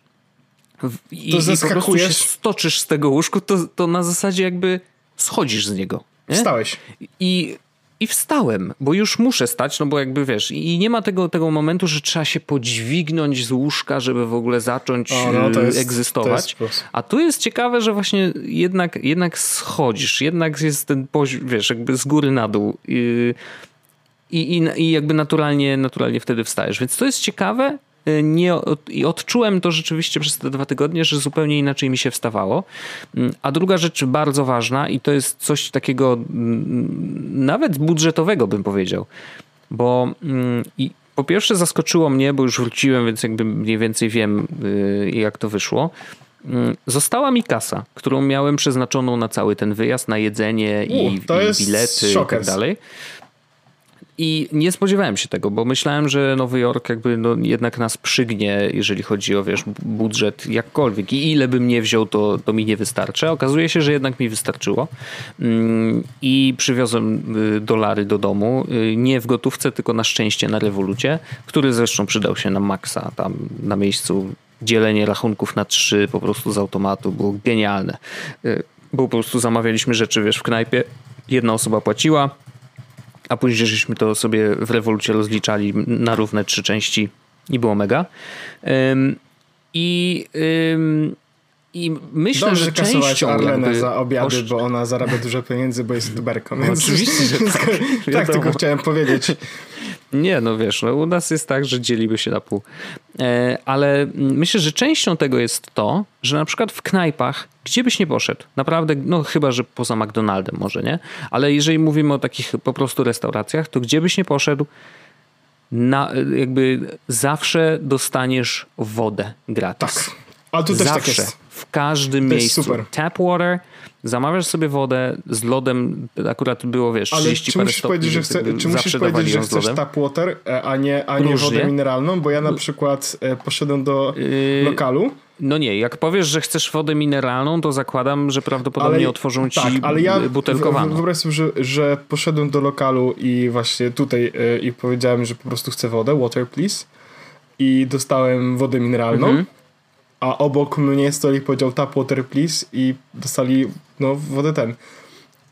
B: i, to i po prostu się stoczysz z tego łóżku, to, to na zasadzie jakby schodzisz z niego. Nie?
A: Wstałeś.
B: I, I wstałem, bo już muszę stać, no bo jakby wiesz, i nie ma tego, tego momentu, że trzeba się podźwignąć z łóżka, żeby w ogóle zacząć o, no, jest, egzystować. A tu jest ciekawe, że właśnie jednak, jednak schodzisz, jednak jest ten poziom, wiesz, jakby z góry na dół. I, i, i, jakby naturalnie, naturalnie wtedy wstajesz. Więc to jest ciekawe, Y, nie, i odczułem to rzeczywiście przez te dwa tygodnie, że zupełnie inaczej mi się wstawało. Mm, a druga rzecz bardzo ważna i to jest coś takiego mm, nawet budżetowego bym powiedział, bo mm, i po pierwsze zaskoczyło mnie, bo już wróciłem, więc jakby mniej więcej wiem y, jak to wyszło. Została mi kasa, którą miałem przeznaczoną na cały ten wyjazd, na jedzenie U, i, i bilety i tak dalej. I nie spodziewałem się tego, bo myślałem, że Nowy Jork jakby no jednak nas przygnie, jeżeli chodzi o wiesz, budżet jakkolwiek. I ile bym nie wziął, to, to mi nie wystarczy. Okazuje się, że jednak mi wystarczyło. Mm, I przywiozłem y, dolary do domu. Y, nie w gotówce, tylko na szczęście na rewolucie, który zresztą przydał się na maksa tam na miejscu. Dzielenie rachunków na trzy po prostu z automatu było genialne. Y, bo po prostu zamawialiśmy rzeczy, wiesz, w knajpie. Jedna osoba płaciła, a później żeśmy to sobie w rewolucie rozliczali na równe trzy części i było mega. I, i myślę,
A: Dobrze,
B: że częścią...
A: Arlenę za obiady, bo ona zarabia dużo pieniędzy, bo jest tuberką. Więc... Oczywiście, że tak. tak tylko chciałem powiedzieć.
B: Nie, no wiesz, no u nas jest tak, że dzieliby się na pół. E, ale myślę, że częścią tego jest to, że na przykład w knajpach, gdzie byś nie poszedł, naprawdę, no chyba, że poza McDonaldem może, nie? Ale jeżeli mówimy o takich po prostu restauracjach, to gdzie byś nie poszedł, na, jakby zawsze dostaniesz wodę gratis.
A: Tak. A tu też tak zawsze. tak jest.
B: W każdym miejscu. Super. Tap water, zamawiasz sobie wodę z lodem, akurat było, wiesz, 30
A: Ale czy musisz powiedzieć, że, chce, czy musisz powiedzieć, że chcesz tap water, e, a nie, a nie wodę mineralną? Bo ja na przykład e, poszedłem do yy, lokalu.
B: No nie, jak powiesz, że chcesz wodę mineralną, to zakładam, że prawdopodobnie ale, otworzą ci tak, ale ja butelkowaną.
A: Wyobraź sobie, że, że poszedłem do lokalu i właśnie tutaj yy, i powiedziałem, że po prostu chcę wodę, water please. I dostałem wodę mineralną. Mhm a obok mnie stolik powiedział tap water please i dostali no wodę ten.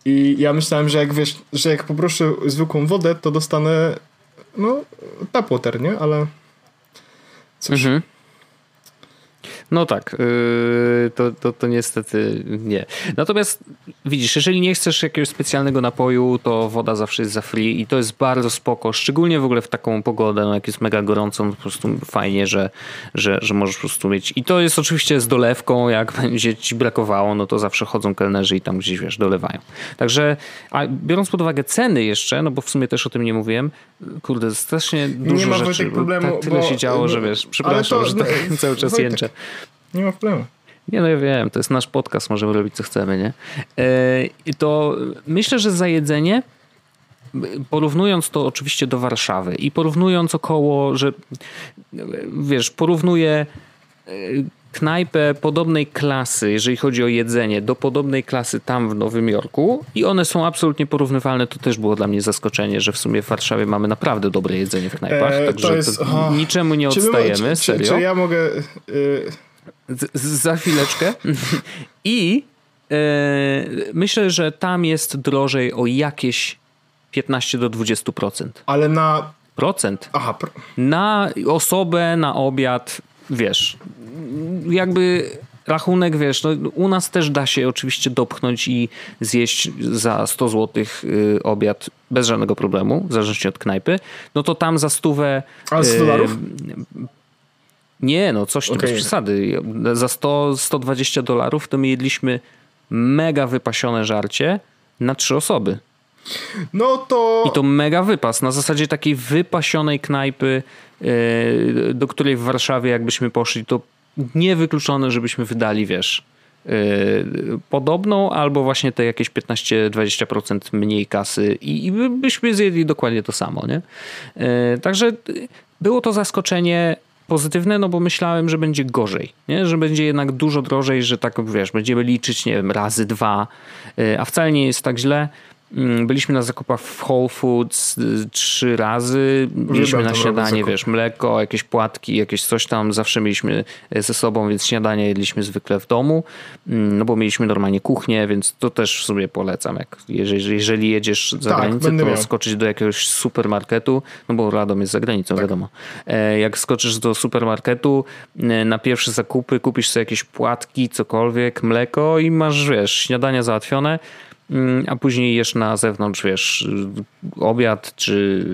A: I ja myślałem, że jak wiesz, że jak poproszę zwykłą wodę, to dostanę no tap water, nie? Ale cóż. Mhm.
B: No tak, yy, to, to, to niestety nie. Natomiast widzisz, jeżeli nie chcesz jakiegoś specjalnego napoju, to woda zawsze jest za free i to jest bardzo spoko, szczególnie w ogóle w taką pogodę, no jak jest mega gorąco, no po prostu fajnie, że, że, że możesz po prostu mieć. I to jest oczywiście z dolewką, jak będzie ci brakowało, no to zawsze chodzą kelnerzy i tam gdzieś, wiesz, dolewają. Także, a biorąc pod uwagę ceny jeszcze, no bo w sumie też o tym nie mówiłem, kurde, strasznie dużo nie ma rzeczy, problemu, tak tyle bo, się działo, bo, że wiesz, przepraszam, to, że tak cały czas Wojtek, jęczę.
A: Nie ma problemu.
B: Nie, no ja wiem, to jest nasz podcast, możemy robić co chcemy, nie? E, I to myślę, że za jedzenie, porównując to oczywiście do Warszawy i porównując około, że wiesz, porównuję e, knajpę podobnej klasy, jeżeli chodzi o jedzenie, do podobnej klasy tam w Nowym Jorku i one są absolutnie porównywalne. To też było dla mnie zaskoczenie, że w sumie w Warszawie mamy naprawdę dobre jedzenie w knajpach, e, także to jest, to niczemu nie odstajemy, czy, serio.
A: Czy, czy ja mogę... Y
B: z, za chwileczkę. I e, myślę, że tam jest drożej o jakieś 15 do 20%.
A: Ale na.
B: Procent. Aha. Pro... Na osobę, na obiad, wiesz. Jakby rachunek, wiesz, no, u nas też da się oczywiście dopchnąć i zjeść za 100 zł y, obiad bez żadnego problemu, w zależności od knajpy. No to tam za stówę.
A: Ale 100 dolarów?
B: Nie, no coś okay. bez przesady. Za 100, 120 dolarów to my jedliśmy mega wypasione żarcie na trzy osoby.
A: No to...
B: I to mega wypas, na zasadzie takiej wypasionej knajpy, yy, do której w Warszawie jakbyśmy poszli, to niewykluczone, żebyśmy wydali, wiesz, yy, podobną albo właśnie te jakieś 15-20% mniej kasy i, i byśmy zjedli dokładnie to samo, nie? Yy, także było to zaskoczenie pozytywne, no bo myślałem, że będzie gorzej, nie? że będzie jednak dużo drożej, że tak wiesz, będziemy liczyć, nie wiem, razy dwa, a wcale nie jest tak źle. Mm, byliśmy na zakupach w Whole Foods y, trzy razy. Mieliśmy na śniadanie, wiesz, mleko, jakieś płatki, jakieś coś tam. Zawsze mieliśmy e, ze sobą, więc śniadanie jedliśmy zwykle w domu. Mm, no bo mieliśmy normalnie kuchnię, więc to też sobie polecam. Jak, jeżeli, jeżeli jedziesz za tak, granicę, to miał. skoczyć do jakiegoś supermarketu, no bo Radom jest za granicą, tak. wiadomo. E, jak skoczysz do supermarketu, e, na pierwsze zakupy kupisz sobie jakieś płatki, cokolwiek, mleko i masz, wiesz, śniadania załatwione a później jesz na zewnątrz, wiesz, obiad, czy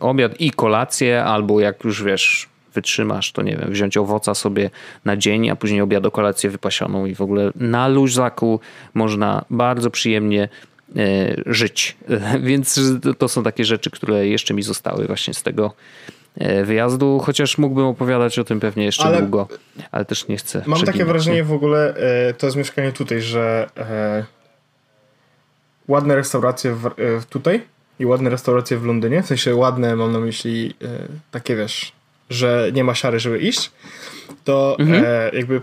B: obiad i kolację, albo jak już wiesz, wytrzymasz, to nie wiem, wziąć owoca sobie na dzień, a później obiad o kolację wypasioną i w ogóle na luźzaku można bardzo przyjemnie e, żyć. Więc to są takie rzeczy, które jeszcze mi zostały właśnie z tego e, wyjazdu, chociaż mógłbym opowiadać o tym pewnie jeszcze ale długo, ale też nie chcę.
A: Mam takie wrażenie w ogóle, e, to jest mieszkanie tutaj, że ładne restauracje w, e, tutaj i ładne restauracje w Londynie. W sensie ładne mam na myśli e, takie wiesz, że nie ma siary, żeby iść. To mhm. e, jakby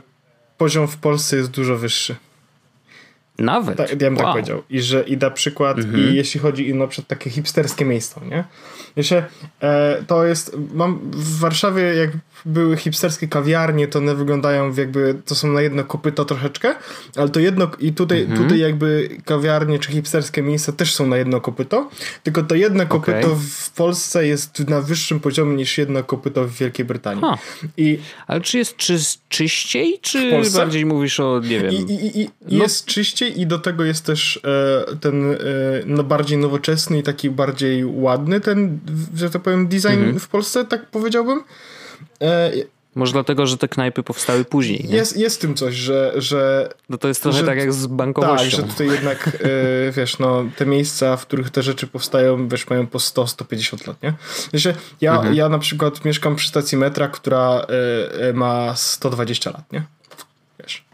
A: poziom w Polsce jest dużo wyższy.
B: Nawet?
A: Tak, ja bym tak wow. tak powiedział. I że i na przykład, mhm. i jeśli chodzi na przykład takie hipsterskie miejsca, nie? Jeszcze e, to jest, mam w Warszawie jak były hipsterskie kawiarnie, to one wyglądają jakby, to są na jedno kopyto troszeczkę, ale to jedno, i tutaj, mhm. tutaj jakby kawiarnie czy hipsterskie miejsca też są na jedno kopyto, tylko to jedno kopyto okay. w Polsce jest na wyższym poziomie niż jedno kopyto w Wielkiej Brytanii.
B: I, ale czy jest czy, czyściej, czy bardziej mówisz o, nie wiem...
A: I, i, i no. Jest czyściej i do tego jest też e, ten e, no bardziej nowoczesny i taki bardziej ładny ten, że tak powiem, design mhm. w Polsce, tak powiedziałbym.
B: E, Może dlatego, że te knajpy powstały później.
A: Nie? Jest, jest w tym coś, że. że
B: no to jest trochę że, tak jak z bankowością.
A: Tak, że tutaj jednak e, wiesz, no, te miejsca, w których te rzeczy powstają, wiesz, mają po 100-150 lat, nie? Wiesz, ja, mhm. ja na przykład mieszkam przy stacji metra, która e, ma 120 lat, nie? Wiesz.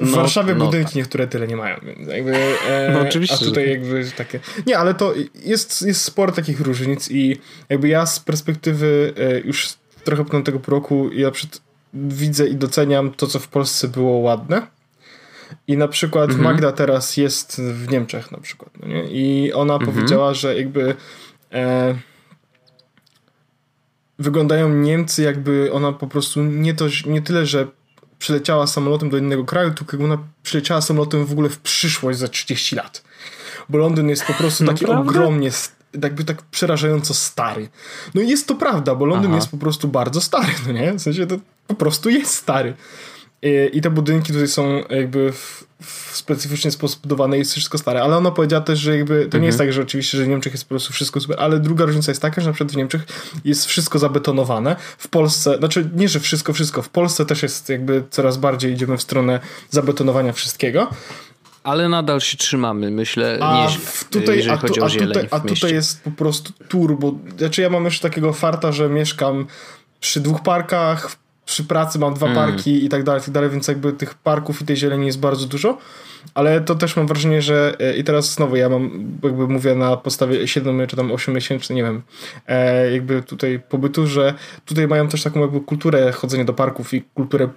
A: W no, Warszawie no, budynki tak. niektóre tyle nie mają, więc jakby. E, no oczywiście. A tutaj jakby takie. Nie, ale to jest, jest sporo takich różnic i jakby ja z perspektywy już trochę po tego roku ja przed, widzę i doceniam to, co w Polsce było ładne. I na przykład mhm. Magda teraz jest w Niemczech na przykład. No nie? I ona mhm. powiedziała, że jakby e, wyglądają Niemcy jakby ona po prostu nie, to, nie tyle, że przyleciała samolotem do innego kraju, tylko ona przyleciała samolotem w ogóle w przyszłość za 30 lat. Bo Londyn jest po prostu taki ogromnie jakby tak przerażająco stary. No i jest to prawda, bo Londyn Aha. jest po prostu bardzo stary, no nie? W sensie to po prostu jest stary. I, te budynki tutaj są jakby w, w specyficzny sposób budowane i jest wszystko stare, ale ona powiedziała też, że jakby to mhm. nie jest mhm. tak, że oczywiście, że w Niemczech jest po prostu wszystko super, ale druga różnica jest taka, że na przykład w Niemczech jest wszystko zabetonowane, w Polsce, znaczy nie, że wszystko, wszystko, w Polsce też jest jakby coraz bardziej idziemy w stronę zabetonowania wszystkiego,
B: ale nadal się trzymamy, myślę, a nieźle, tutaj, jeżeli a tu, chodzi o zieleń
A: tutaj, A tutaj jest po prostu turbo. Znaczy ja mam jeszcze takiego farta, że mieszkam przy dwóch parkach, przy pracy mam dwa mm. parki i tak dalej, i tak dalej, więc jakby tych parków i tej zieleni jest bardzo dużo, ale to też mam wrażenie, że e, i teraz znowu ja mam, jakby mówię na podstawie 7 czy tam 8 miesięcy, nie wiem, e, jakby tutaj pobytu, że tutaj mają też taką jakby kulturę chodzenia do parków i kulturę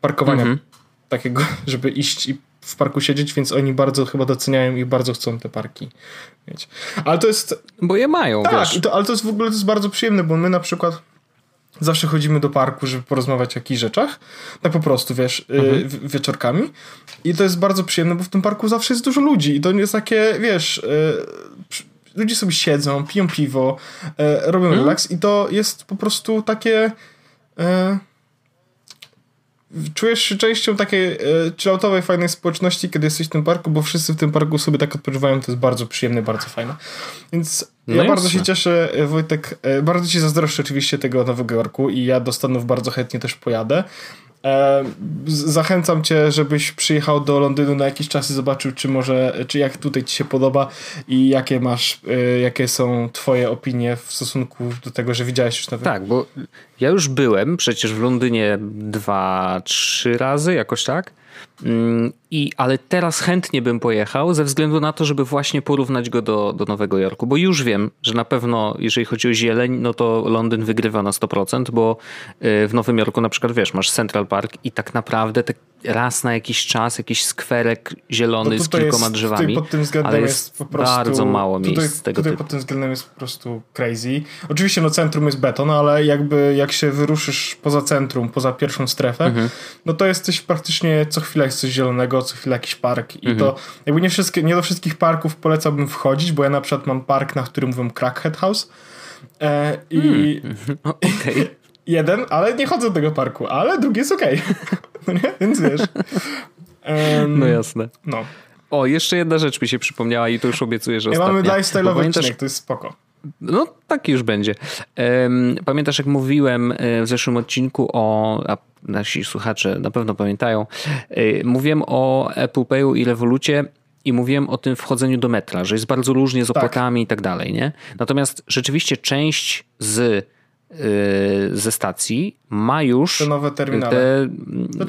A: parkowania mm -hmm. takiego, żeby iść i w parku siedzieć, więc oni bardzo chyba doceniają i bardzo chcą te parki mieć. Ale to jest...
B: Bo je mają,
A: Tak, wiesz. To, ale to jest w ogóle to jest bardzo przyjemne, bo my na przykład zawsze chodzimy do parku, żeby porozmawiać o jakichś rzeczach. Tak po prostu, wiesz, y, mhm. wieczorkami. I to jest bardzo przyjemne, bo w tym parku zawsze jest dużo ludzi i to jest takie, wiesz... Y, ludzie sobie siedzą, piją piwo, y, robią mhm. relaks i to jest po prostu takie czujesz się częścią takiej e, chilloutowej, fajnej społeczności, kiedy jesteś w tym parku, bo wszyscy w tym parku sobie tak odpoczywają, to jest bardzo przyjemne, bardzo fajne. Więc no ja bardzo się cieszę, e, Wojtek, e, bardzo ci zazdroszczę oczywiście tego Nowego Jorku i ja do Stanów bardzo chętnie też pojadę. E, zachęcam cię, żebyś przyjechał do Londynu na jakiś czas i zobaczył, czy może, czy jak tutaj ci się podoba i jakie masz, e, jakie są twoje opinie w stosunku do tego, że widziałeś już
B: na Tak, bo ja już byłem przecież w Londynie dwa, trzy razy, jakoś tak. I, ale teraz chętnie bym pojechał ze względu na to, żeby właśnie porównać go do, do Nowego Jorku, bo już wiem, że na pewno jeżeli chodzi o zieleń, no to Londyn wygrywa na 100%, bo y, w Nowym Jorku na przykład wiesz, masz Central Park i tak naprawdę te raz na jakiś czas jakiś skwerek zielony no z kilkoma
A: jest,
B: drzewami,
A: pod tym względem ale jest, po prostu,
B: bardzo mało miejsc
A: tutaj,
B: tego
A: tutaj
B: typu.
A: pod tym względem jest po prostu crazy. Oczywiście no centrum jest beton, ale jakby jak się wyruszysz poza centrum, poza pierwszą strefę, mhm. no to jest coś praktycznie co chwilę jest coś zielonego, co chwilę jakiś park i mhm. to jakby nie, wszystkie, nie do wszystkich parków polecałbym wchodzić, bo ja na przykład mam park, na którym mówią Crackhead House e, i
B: hmm. okay.
A: Jeden, ale nie chodzę do tego parku, ale drugi jest okej. Okay. no nie? Więc wiesz.
B: Um, no jasne.
A: No.
B: O, jeszcze jedna rzecz mi się przypomniała i to już obiecuję, że ja ostatnia.
A: mamy lifestyle'owy pamiętasz... odcinek, to jest spoko.
B: No, tak już będzie. Pamiętasz, jak mówiłem e, w zeszłym odcinku o, a nasi słuchacze na pewno pamiętają, e, mówiłem o Apple Payu i Revolucie i mówiłem o tym wchodzeniu do metra, że jest bardzo różnie z tak. opłatami tak. i tak dalej, nie? Natomiast rzeczywiście część z ze stacji ma już
A: te nowe terminale.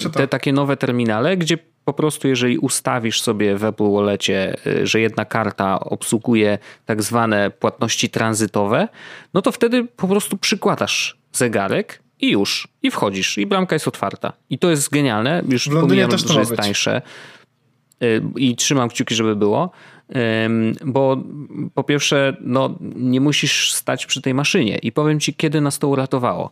B: Te, te takie nowe terminale, gdzie po prostu jeżeli ustawisz sobie w Apple Wallecie, y, że jedna karta obsługuje tak zwane płatności tranzytowe, no to wtedy po prostu przykładasz zegarek i już, i wchodzisz, i bramka jest otwarta. I to jest genialne, już pomijam, że jest tańsze. Y, i trzymam kciuki, żeby było bo po pierwsze, no, nie musisz stać przy tej maszynie. I powiem ci, kiedy nas to uratowało.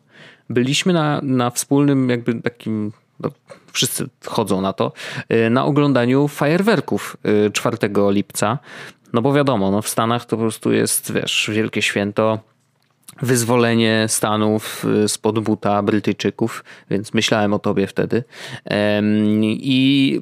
B: Byliśmy na, na wspólnym, jakby takim. No, wszyscy chodzą na to, y, na oglądaniu fajerwerków 4 y, lipca. No bo wiadomo, no w Stanach to po prostu jest, wiesz, wielkie święto wyzwolenie Stanów y, spod buta Brytyjczyków, więc myślałem o tobie wtedy. I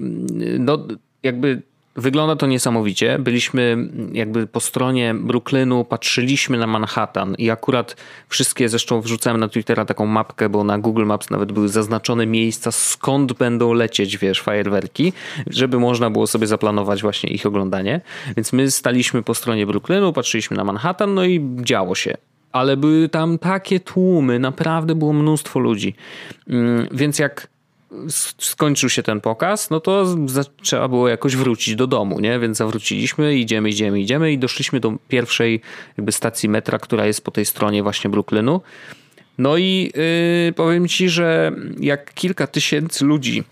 B: no, jakby Wygląda to niesamowicie. Byliśmy jakby po stronie Brooklynu, patrzyliśmy na Manhattan i akurat wszystkie, zresztą wrzucałem na Twittera taką mapkę, bo na Google Maps nawet były zaznaczone miejsca, skąd będą lecieć, wiesz, fajerwerki, żeby można było sobie zaplanować właśnie ich oglądanie. Więc my staliśmy po stronie Brooklynu, patrzyliśmy na Manhattan, no i działo się ale były tam takie tłumy, naprawdę było mnóstwo ludzi. Mm, więc jak skończył się ten pokaz, no to trzeba było jakoś wrócić do domu, nie? Więc zawróciliśmy, idziemy, idziemy, idziemy i doszliśmy do pierwszej jakby stacji metra, która jest po tej stronie właśnie Brooklynu. No i yy, powiem ci, że jak kilka tysięcy ludzi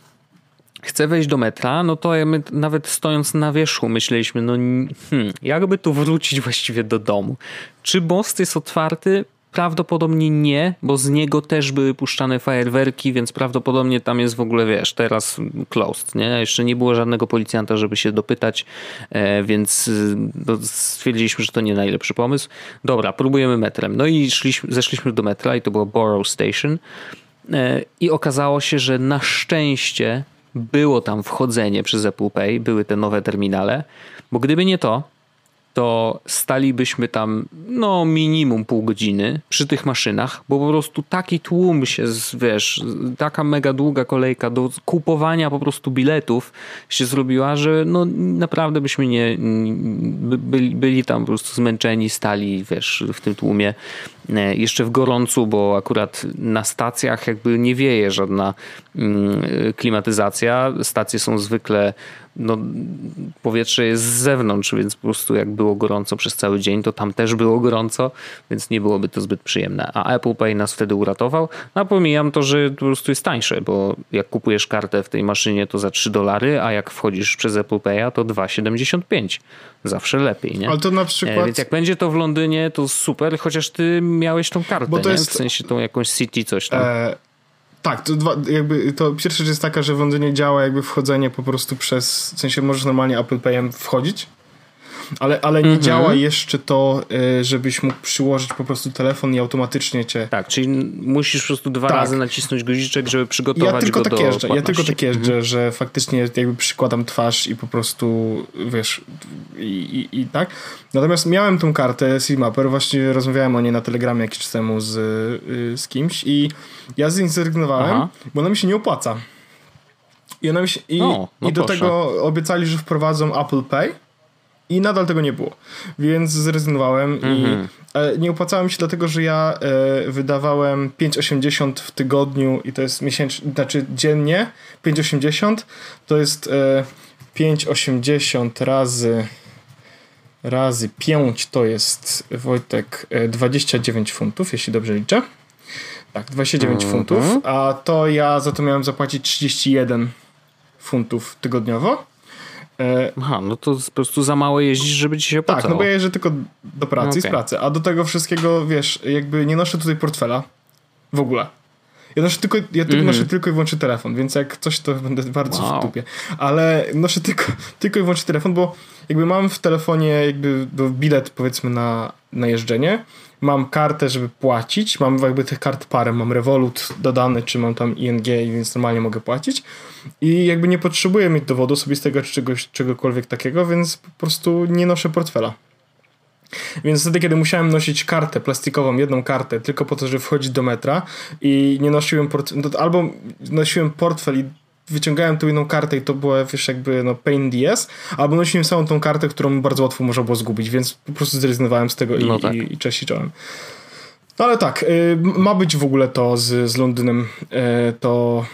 B: chce wejść do metra, no to my nawet stojąc na wierzchu myśleliśmy, no hmm, jakby tu wrócić właściwie do domu. Czy most jest otwarty? Prawdopodobnie nie, bo z niego też były puszczane fajerwerki, więc prawdopodobnie tam jest w ogóle, wiesz, teraz closed, nie? Jeszcze nie było żadnego policjanta, żeby się dopytać, e, więc e, no, stwierdziliśmy, że to nie najlepszy pomysł. Dobra, próbujemy metrem. No i szliśmy, zeszliśmy do metra i to było Borough Station e, i okazało się, że na szczęście było tam wchodzenie przez Apple Pay, były te nowe terminale, bo gdyby nie to, to stalibyśmy tam no minimum pół godziny przy tych maszynach, bo po prostu taki tłum się, wiesz, taka mega długa kolejka do kupowania po prostu biletów się zrobiła, że no naprawdę byśmy nie byli, byli tam po prostu zmęczeni, stali, wiesz, w tym tłumie e, jeszcze w gorącu, bo akurat na stacjach jakby nie wieje żadna mm, klimatyzacja. Stacje są zwykle no, powietrze jest z zewnątrz, więc po prostu jak było gorąco przez cały dzień, to tam też było gorąco, więc nie byłoby to zbyt przyjemne. A Apple Pay nas wtedy uratował. No, pomijam to, że po prostu jest tańsze, bo jak kupujesz kartę w tej maszynie, to za 3 dolary, a jak wchodzisz przez Apple Pay'a, to 2,75. Zawsze lepiej, nie?
A: Ale to na przykład...
B: E, więc jak będzie to w Londynie, to super, chociaż ty miałeś tą kartę, bo to nie? Jest... w sensie tą jakąś City coś tam. E
A: tak, to, dwa, jakby, to pierwsza rzecz jest taka, że w Londynie działa jakby wchodzenie po prostu przez, w sensie możesz normalnie Apple Payem wchodzić. Ale, ale nie działa jeszcze to, y, żebyś mógł przyłożyć po prostu telefon i automatycznie cię...
B: Tak, czyli musisz po prostu dwa tak. razy nacisnąć guziczek, żeby przygotować
A: ja tylko
B: go
A: tak
B: do
A: jeżdżę,
B: Ja
A: tylko tak jeżdżę, że faktycznie jakby przykładam twarz i po prostu, wiesz, i, i, i tak. Natomiast miałem tą kartę Seamapper, właśnie rozmawiałem o niej na Telegramie jakiś czas temu z, y, z kimś i ja z niej zrezygnowałem, Aha. bo ona mi się nie opłaca. I, ona mi się, i, no i do tego obiecali, że wprowadzą Apple Pay i nadal tego nie było. Więc zrezygnowałem i mhm. e, nie opłacałem się dlatego, że ja e, wydawałem 5,80 w tygodniu i to jest miesięcznie, znaczy dziennie 5,80 to jest e, 5,80 razy razy 5 to jest Wojtek 29 e, funtów, jeśli dobrze liczę. Tak, 29 mhm. funtów, a to ja za to miałem zapłacić 31 funtów tygodniowo.
B: E, Aha, no to po prostu za mało jeździsz, żeby ci się opłacało.
A: Tak, no bo ja jeżdżę tylko do pracy okay. i z pracy, a do tego wszystkiego, wiesz, jakby nie noszę tutaj portfela w ogóle. Ja noszę tylko, ja mm -hmm. noszę tylko i wyłącznie telefon, więc jak coś, to będę bardzo wow. w dupie. Ale noszę tylko, tylko i wyłącznie telefon, bo jakby mam w telefonie jakby bilet powiedzmy na, na jeżdżenie, mam kartę, żeby płacić, mam jakby tych kart parę, mam Revolut dodany, czy mam tam ING, więc normalnie mogę płacić i jakby nie potrzebuję mieć dowodu osobistego czy czegoś, czegokolwiek takiego, więc po prostu nie noszę portfela. Więc wtedy, kiedy musiałem nosić kartę plastikową, jedną kartę, tylko po to, żeby wchodzić do metra i nie nosiłem portfela, no albo nosiłem portfel i wyciągałem tą jedną kartę i to było, wiesz, jakby no pain DS, albo nosiłem samą tą kartę, którą bardzo łatwo można było zgubić, więc po prostu zrezygnowałem z tego i, no tak. i, i cześć i czołem. No ale tak, y, ma być w ogóle to z, z Londynem, y, to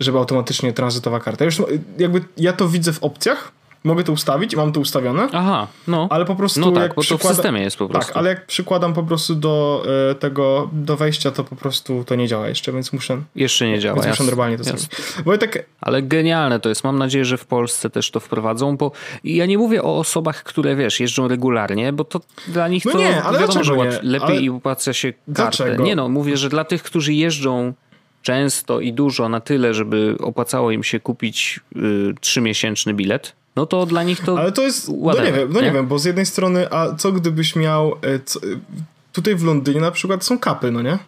A: żeby automatycznie tranzytowa karta. Już jakby ja to widzę w opcjach, mogę to ustawić i mam to ustawione.
B: Aha, no.
A: Ale po prostu
B: no tak,
A: jak
B: bo przykłada... to w systemie jest po prostu.
A: Tak, ale jak przykładam po prostu do e, tego, do wejścia, to po prostu to nie działa jeszcze, więc muszę...
B: Jeszcze nie działa,
A: Więc muszę normalnie to zrobić. tak
B: Ale genialne to jest. Mam nadzieję, że w Polsce też to wprowadzą, bo ja nie mówię o osobach, które wiesz, jeżdżą regularnie, bo to dla nich
A: no
B: to
A: nie, ale
B: wiadomo, że
A: nie?
B: lepiej ale... i opłaca się kartę. Dlaczego? Nie no, mówię, że dla tych, którzy jeżdżą często i dużo na tyle, żeby opłacało im się kupić y, trzymiesięczny bilet, no to dla nich to.
A: Ale to jest. Whatever, no nie wiem, no nie? nie? wiem, bo z jednej strony, a co gdybyś miał. E, co, tutaj w Londynie na przykład są kapy, no nie?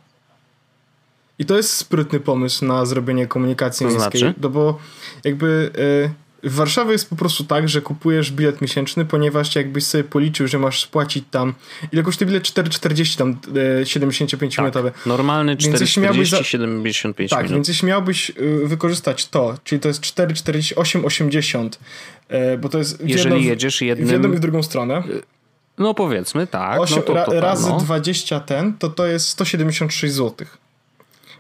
A: I to jest sprytny pomysł na zrobienie komunikacji to miejskiej. Znaczy? No bo jakby. Y, w Warszawie jest po prostu tak, że kupujesz bilet miesięczny, ponieważ jakbyś sobie policzył, że masz spłacić tam, ile kosztuje bilet? 4,40 tam, e, 75 minutowy.
B: Tak, normalny 4,40, 75
A: Tak,
B: minut.
A: więc jeśli miałbyś y, wykorzystać to, czyli to jest 4,48, 80, e, bo to jest
B: Jeżeli jedną, jedziesz jednym...
A: w jedną i w drugą stronę. Y,
B: no powiedzmy, tak. 8, no to, to,
A: to, razy
B: no.
A: 20 ten, to to jest 176 złotych.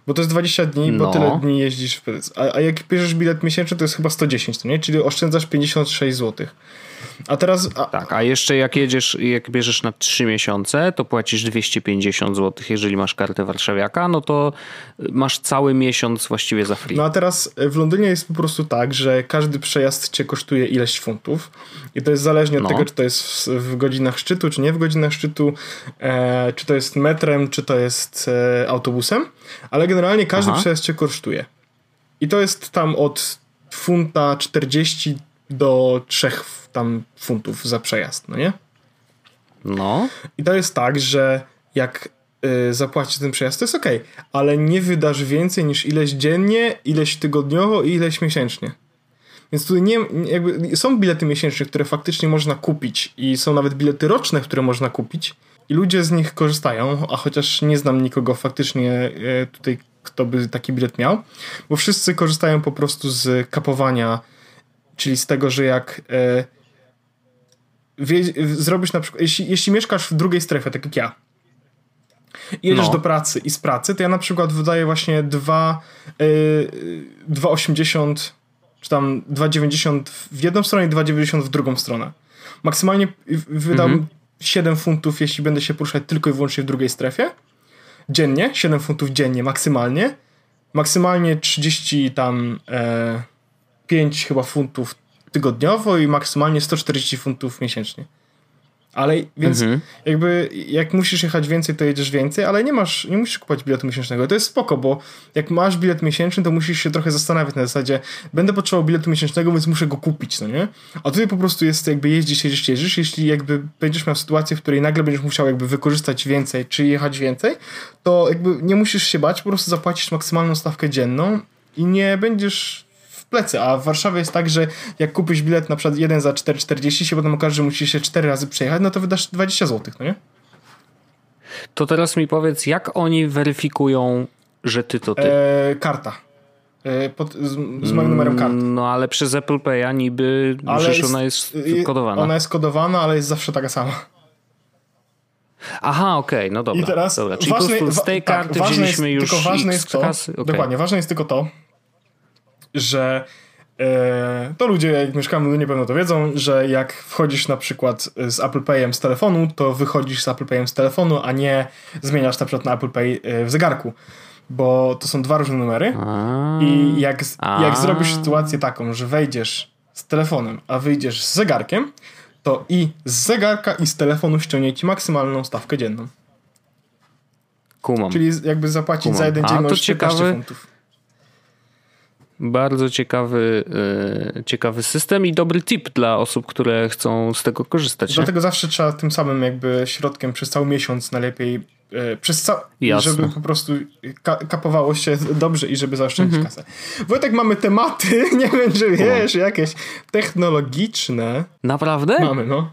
A: Bo to jest 20 dni, no. bo tyle dni jeździsz w a, a jak bierzesz bilet miesięczny, to jest chyba 110, to nie? Czyli oszczędzasz 56 zł. A teraz. A...
B: Tak, a jeszcze jak jedziesz, jak bierzesz na 3 miesiące, to płacisz 250 zł. Jeżeli masz kartę warszawiaka, no to masz cały miesiąc właściwie za free.
A: No a teraz w Londynie jest po prostu tak, że każdy przejazd cię kosztuje ileś funtów. I to jest zależnie od no. tego, czy to jest w, w, godzinach szczytu, czy nie w godzinach szczytu, e, czy to jest metrem, czy to jest e, autobusem. Ale generalnie każdy Aha. przejazd cię kosztuje. I to jest tam od funta 40 do 3 tam funtów za przejazd, no nie?
B: No.
A: I to jest tak, że jak y, zapłacisz ten przejazd, to jest ok, ale nie wydasz więcej niż ileś dziennie, ileś tygodniowo i ileś miesięcznie. Więc tutaj nie, jakby są bilety miesięczne, które faktycznie można kupić i są nawet bilety roczne, które można kupić i ludzie z nich korzystają, a chociaż nie znam nikogo faktycznie e, tutaj, kto by taki bilet miał, bo wszyscy korzystają po prostu z kapowania, czyli z tego, że jak wie, zrobisz na przykład, jeśli, jeśli mieszkasz w drugiej strefie, tak jak ja, i jedziesz no. do pracy i z pracy, to ja na przykład wydaję właśnie 2, yy, 2,80 czy tam 2,90 w jedną stronę i 2,90 w drugą stronę. Maksymalnie wydam mhm. 7 funtów, jeśli będę się poruszać tylko i wyłącznie w drugiej strefie. Dziennie, 7 funtów dziennie maksymalnie. Maksymalnie 30 tam e, 5 chyba funtów tygodniowo i maksymalnie 140 funtów miesięcznie. Ale więc mhm. jakby jak musisz jechać więcej, to jedziesz więcej, ale nie masz, nie musisz kupować biletu miesięcznego. To jest spoko, bo jak masz bilet miesięczny, to musisz się trochę zastanawiać na zasadzie, będę potrzebował biletu miesięcznego, więc muszę go kupić, no nie? A tutaj po prostu jest jakby jeździsz, jeździsz, jeździsz. Jeśli jakby będziesz miał sytuację, w której nagle będziesz musiał jakby wykorzystać więcej, czy jechać więcej, to jakby nie musisz się bać, po prostu zapłacisz maksymalną stawkę dzienną i nie będziesz plecy, a w Warszawie jest tak, że jak kupisz bilet na przykład jeden za 4,40 się potem okaże, że musisz się 4 razy przejechać, no to wydasz 20 zł, no nie?
B: To teraz mi powiedz, jak oni weryfikują, że ty to ty?
A: E, karta. E, pod, z, z, moim numerem karty.
B: No ale przez Apple Pay'a niby ale przecież jest, ona jest kodowana.
A: Ona jest kodowana, ale jest zawsze taka sama.
B: Aha, okej, okay, no dobra.
A: I teraz
B: dobra. Czyli ważne, po prostu z tej tak, karty tak, wzięliśmy jest, już
A: tylko ważne
B: jest
A: to,
B: kasy.
A: Okay. Dokładnie, ważne jest tylko to, że e, to ludzie, jak mieszkają w Londynie, pewno to wiedzą, że jak wchodzisz na przykład z Apple Payem z telefonu, to wychodzisz z Apple Payem z telefonu, a nie zmieniasz na przykład na Apple Pay e, w zegarku. Bo to są dwa różne numery.
B: A,
A: I jak, jak zrobisz sytuację taką, że wejdziesz z telefonem, a wyjdziesz z zegarkiem, to i z zegarka, i z telefonu ściągnie ci maksymalną stawkę dzienną.
B: Kumam.
A: Czyli jakby zapłacić Kumam. za jeden dzień możesz 15 funtów.
B: Bardzo ciekawy, yy, ciekawy system i dobry tip dla osób, które chcą z tego korzystać.
A: Dlatego nie? zawsze trzeba tym samym jakby środkiem przez cały miesiąc najlepiej yy, przez ca- żeby po prostu ka- kapowało się dobrze i żeby zaoszczędzić mhm. kasę. Wojtek, mamy tematy, nie wiem, czy wiesz, jakieś technologiczne.
B: Naprawdę?
A: Mamy, no.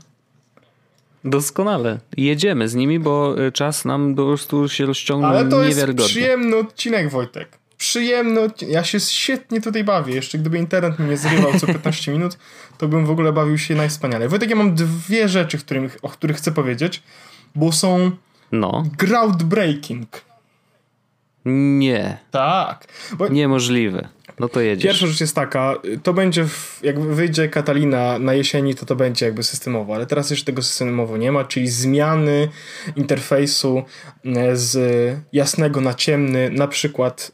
B: Doskonale. Jedziemy z nimi, bo y, czas nam po prostu się rozciągnął
A: Ale to
B: jest
A: przyjemny odcinek, Wojtek przyjemny Ja się świetnie tutaj bawię. Jeszcze gdyby internet mnie nie zrywał co 15 minut, to bym w ogóle bawił się najwspanialej. Wojtek, ja mam dwie rzeczy, o których chcę powiedzieć, bo są
B: no.
A: groundbreaking.
B: Nie.
A: Tak.
B: Bo... Niemożliwe. No to jedziesz.
A: Pierwsza rzecz jest taka, to będzie, w, jak wyjdzie Katalina na jesieni, to to będzie jakby systemowo, ale teraz jeszcze tego systemowo nie ma, czyli zmiany interfejsu e, z jasnego na ciemny, na przykład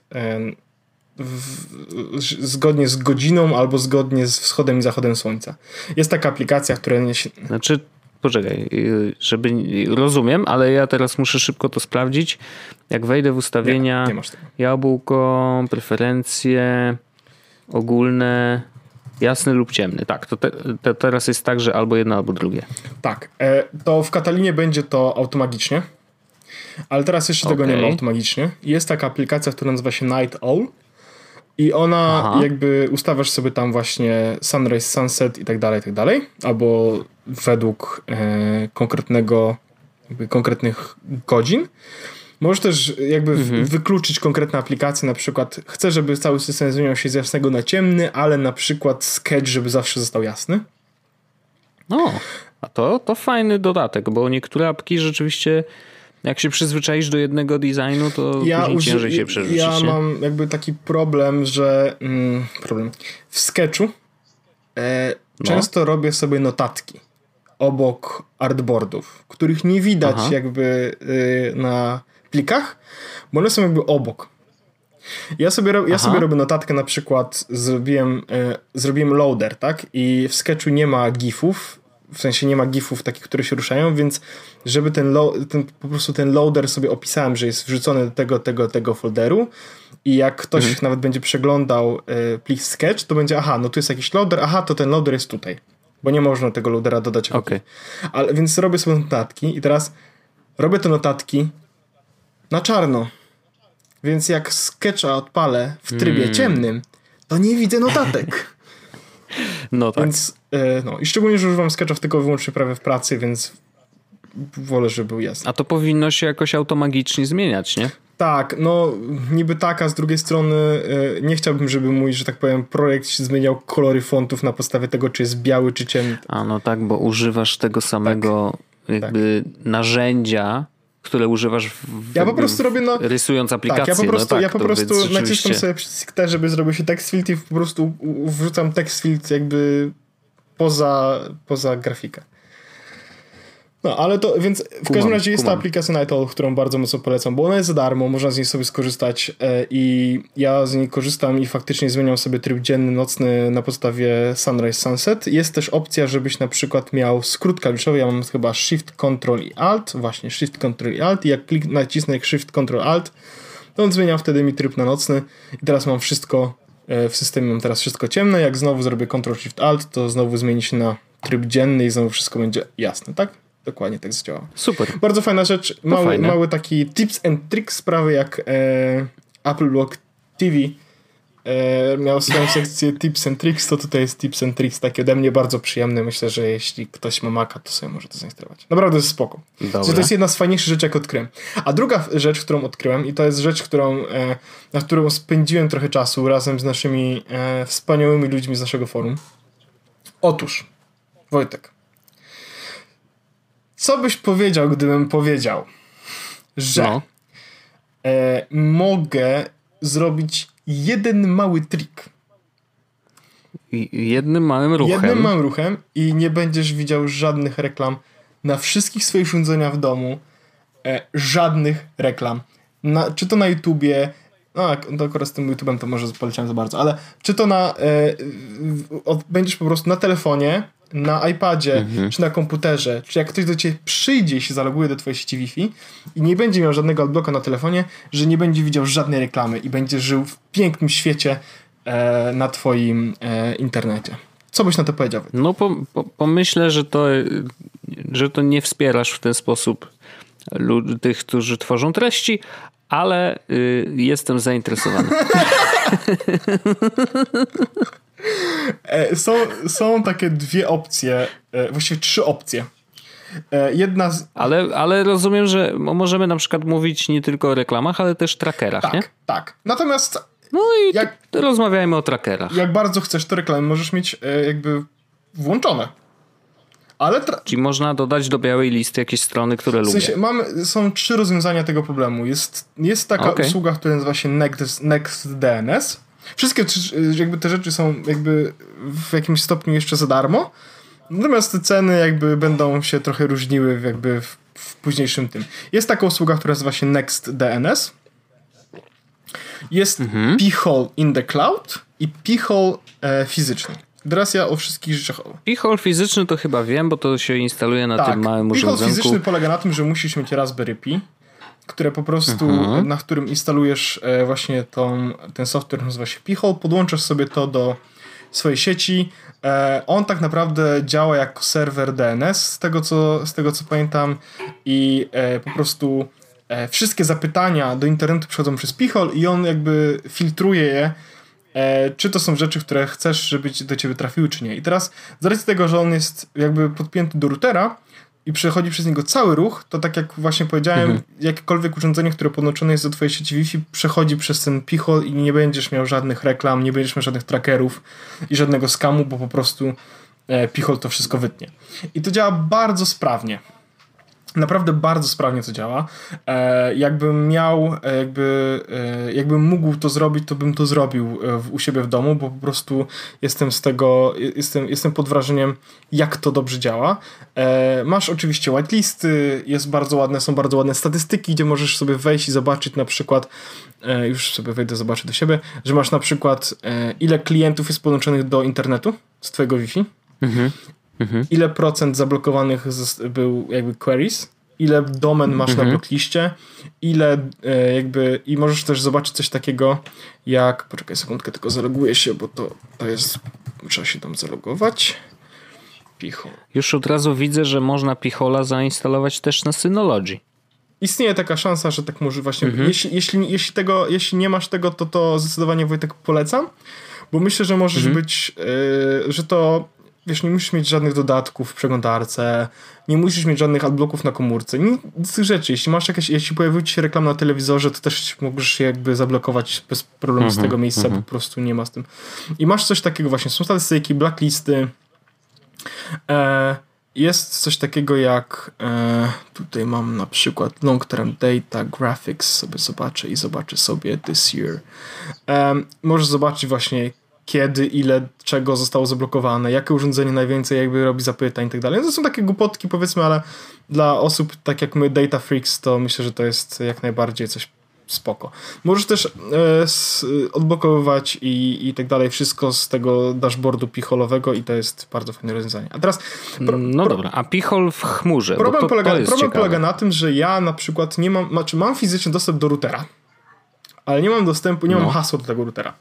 A: w, zgodnie z godziną albo zgodnie z wschodem i zachodem słońca. Jest taka aplikacja, która... Nie się...
B: Znaczy poczekaj, y, żeby rozumiem, ale ja teraz muszę szybko to sprawdzić. Jak wejdę w ustawienia, nie, nie jabłko, preferencje, ogólne, jasny lub ciemny. Tak, to, te, to, teraz jest tak, że albo jedno, albo drugie.
A: Tak, e, to w Katalinie będzie to automagicznie, ale teraz jeszcze okay. tego nie ma automagicznie. Jest taka aplikacja, która nazywa się Night Owl i ona Aha. jakby ustawiasz sobie tam właśnie sunrise, sunset i tak dalej, i tak dalej, albo według e, konkretnego, jakby konkretnych godzin. Możesz też jakby mhm. wykluczyć konkretne aplikacje, na przykład chcę, żeby cały system zmieniał się z jasnego na ciemny, ale na przykład sketch, żeby zawsze został jasny.
B: No, a to, to fajny dodatek, bo niektóre apki rzeczywiście jak się przyzwyczaisz do jednego designu, to ja później ciężej się przerzucić.
A: Ja nie? mam jakby taki problem, że mm, problem. W sketchu e, no. często robię sobie notatki obok artboardów, których nie widać Aha. jakby y, na plikach, bo one są jakby obok. Ja sobie, ja sobie robię notatkę, na przykład zrobiłem, y, zrobiłem loader, tak? I w sketchu nie ma gifów, w sensie nie ma gifów takich, które się ruszają, więc żeby ten, ten po prostu ten loader sobie opisałem, że jest wrzucony do tego, tego, tego folderu i jak ktoś mhm. nawet będzie przeglądał y, plik sketch, to będzie aha, no tu jest jakiś loader, aha, to ten loader jest tutaj. Bo nie można tego loadera dodać.
B: Okay.
A: Ale więc robię sobie notatki i teraz robię te notatki na czarno. Więc jak sketcha odpalę w trybie mm. ciemnym, to nie widzę notatek.
B: No tak.
A: Więc, e, no, I szczególnie, że używam sketchów tylko wyłącznie prawie w pracy, więc wolę, żeby był jasny.
B: A to powinno się jakoś automagicznie zmieniać, nie?
A: Tak, no niby tak, a z drugiej strony e, nie chciałbym, żeby mój, że tak powiem, projekt się zmieniał kolory fontów na podstawie tego, czy jest biały, czy ciemny.
B: A no tak, bo używasz tego samego tak, jakby tak. narzędzia, które używasz w,
A: ja po prostu robię no,
B: rysując aplikację.
A: Tak, ja po prostu,
B: no tak,
A: ja po prostu rzeczywiście... naciskam sobie przycisk T, żeby zrobił się text field i po prostu wrzucam text field jakby poza, poza grafikę. No, ale to, więc w kumam, każdym razie jest kumam. ta aplikacja Nightowl, którą bardzo mocno polecam, bo ona jest za darmo, można z niej sobie skorzystać e, i ja z niej korzystam i faktycznie zmieniam sobie tryb dzienny, nocny na podstawie Sunrise Sunset. Jest też opcja, żebyś na przykład miał skrót klawiszowy, ja mam chyba Shift, Control i Alt, właśnie Shift, Control i Alt i jak klik, nacisnę Shift, Control, Alt, to on zmienia wtedy mi tryb na nocny i teraz mam wszystko e, w systemie, mam teraz wszystko ciemne, jak znowu zrobię Control, Shift, Alt, to znowu zmieni się na tryb dzienny i znowu wszystko będzie jasne, tak? Dokładnie tak zadziała.
B: Super.
A: Bardzo fajna rzecz. Mały, mały taki tips and tricks sprawy jak e, Apple Block TV e, miał swoją sekcję tips and tricks, to tutaj jest tips and tricks takie ode mnie bardzo przyjemne. Myślę, że jeśli ktoś ma Maca, to sobie może to zainstalować. Naprawdę jest spoko. To jest jedna z fajniejszych rzeczy, jak odkryłem. A druga rzecz, którą odkryłem i to jest rzecz, którą, e, na którą spędziłem trochę czasu razem z naszymi e, wspaniałymi ludźmi z naszego forum. Otóż, Wojtek, co byś powiedział, gdybym powiedział, że no. e, mogę zrobić jeden mały trik.
B: Jednym małym ruchem.
A: Jednym małym ruchem i nie będziesz widział żadnych reklam na wszystkich swoich urządzeniach w domu. E, żadnych reklam. Na, czy to na YouTubie, no to akurat z tym YouTubem to może poleciałem za bardzo, ale czy to na e, będziesz po prostu na telefonie na iPadzie, mhm. czy na komputerze, czy jak ktoś do ciebie przyjdzie i się zaloguje do twojej sieci Wi-Fi i nie będzie miał żadnego adblocka na telefonie, że nie będzie widział żadnej reklamy i będzie żył w pięknym świecie e, na twoim e, internecie. Co byś na to powiedział?
B: No po, po, pomyślę, że to, że to nie wspierasz w ten sposób tych, którzy tworzą treści, ale y, jestem zainteresowany.
A: E, są, są takie dwie opcje, e, właściwie trzy opcje. E, jedna z...
B: ale, ale rozumiem, że możemy na przykład mówić nie tylko o reklamach, ale też trackerach,
A: tak,
B: nie?
A: Tak, Natomiast.
B: No i jak, rozmawiajmy o trackerach.
A: Jak bardzo chcesz, to reklamy możesz mieć jakby włączone. Ale tra-
B: Czyli można dodać do białej listy jakieś strony, które w sensie,
A: lubię. Mamy, są trzy rozwiązania tego problemu. Jest, jest taka okay. usługa, która nazywa się Next, NextDNS. Wszystkie jakby te rzeczy są jakby w jakimś stopniu jeszcze za darmo. Natomiast te ceny jakby będą się trochę różniły jakby w, w późniejszym tym. Jest taka usługa, która nazywa się NextDNS. Jest mhm. P-Hole in the Cloud i P-Hole e, fizyczny. Teraz ja o wszystkich rzeczach.
B: P-hole fizyczny to chyba wiem, bo to się instaluje na tak. tym małym urządzeniu. P-hole
A: fizyczny polega na tym, że musisz mieć Raspberry Pi, które po prostu, mhm. na którym instalujesz e, właśnie tą, ten software, nazywa się P-hole, podłączasz sobie to do swojej sieci. E, on tak naprawdę działa jako serwer DNS, z tego co, z tego co pamiętam, i e, po prostu wszystkie zapytania do internetu przechodzą przez P-hole i on jakby filtruje je czy to są rzeczy, które chcesz, żeby do ciebie trafiły, czy nie. I teraz z racji tego, że on jest jakby podpięty do routera i przechodzi przez niego cały ruch, to tak jak właśnie powiedziałem, mhm. jakiekolwiek urządzenie, które podłączone jest do twojej sieci Wi-Fi, przechodzi przez ten pichol i nie będziesz miał żadnych reklam, nie będziesz miał żadnych trackerów i żadnego skamu, bo po prostu e, pichol to wszystko wytnie. I to działa bardzo sprawnie. Naprawdę bardzo sprawnie to działa. E, jakbym miał, e, jakby, e, jakbym mógł to zrobić, to bym to zrobił e, w, u siebie w domu, bo po prostu jestem z tego, jestem, jestem pod wrażeniem, jak to dobrze działa. E, masz oczywiście whitelisty, jest bardzo ładne, są bardzo ładne statystyki, gdzie możesz sobie wejść i zobaczyć na przykład, e, już sobie wejdę, zobaczę do siebie, że masz na przykład ile klientów jest podłączonych do internetu z twojego Wi-Fi. Mhm. Mhm. Ile procent zablokowanych był jakby queries, ile domen masz mhm. na blockliście, ile e, jakby i możesz też zobaczyć coś takiego jak, poczekaj sekundkę, tylko zaloguję się, bo to, to jest, trzeba się tam zalogować. Pichol.
B: Już od razu widzę, że można Pichola zainstalować też na Synology.
A: Istnieje taka szansa, że tak może właśnie. Mhm. Jeśli, jeśli, jeśli, tego, jeśli nie masz tego, to to zdecydowanie Wojtek polecam, bo myślę, że możesz mhm. być, yy, że to wiesz, nie musisz mieć żadnych dodatków w przeglądarce, nie musisz mieć żadnych adblocków na komórce, nic z tych rzeczy. Jeśli masz jakieś, jeśli pojawił ci się reklam na telewizorze, to też możesz się jakby zablokować bez problemu mm -hmm, z tego miejsca, mm -hmm. po prostu nie ma z tym. I masz coś takiego właśnie, są statystyki, blacklisty, e, jest coś takiego jak e, tutaj mam na przykład long term data graphics sobie zobaczę i zobaczę sobie this year. E, możesz zobaczyć właśnie kiedy, ile czego zostało zablokowane, jakie urządzenie najwięcej jakby robi zapytań i tak dalej. No to są takie głupotki powiedzmy, ale dla osób tak jak my data freaks to myślę, że to jest jak najbardziej coś spoko. Możesz też e, odblokowywać i, i tak dalej wszystko z tego dashboardu picholowego i to jest bardzo fajne rozwiązanie. A teraz...
B: Pro, no pro, dobra, a pichol w chmurze.
A: Problem,
B: to,
A: polega,
B: to
A: problem polega na tym, że ja na przykład nie mam, znaczy mam fizyczny dostęp do routera, ale nie mam dostępu, nie no. mam hasła do tego routera.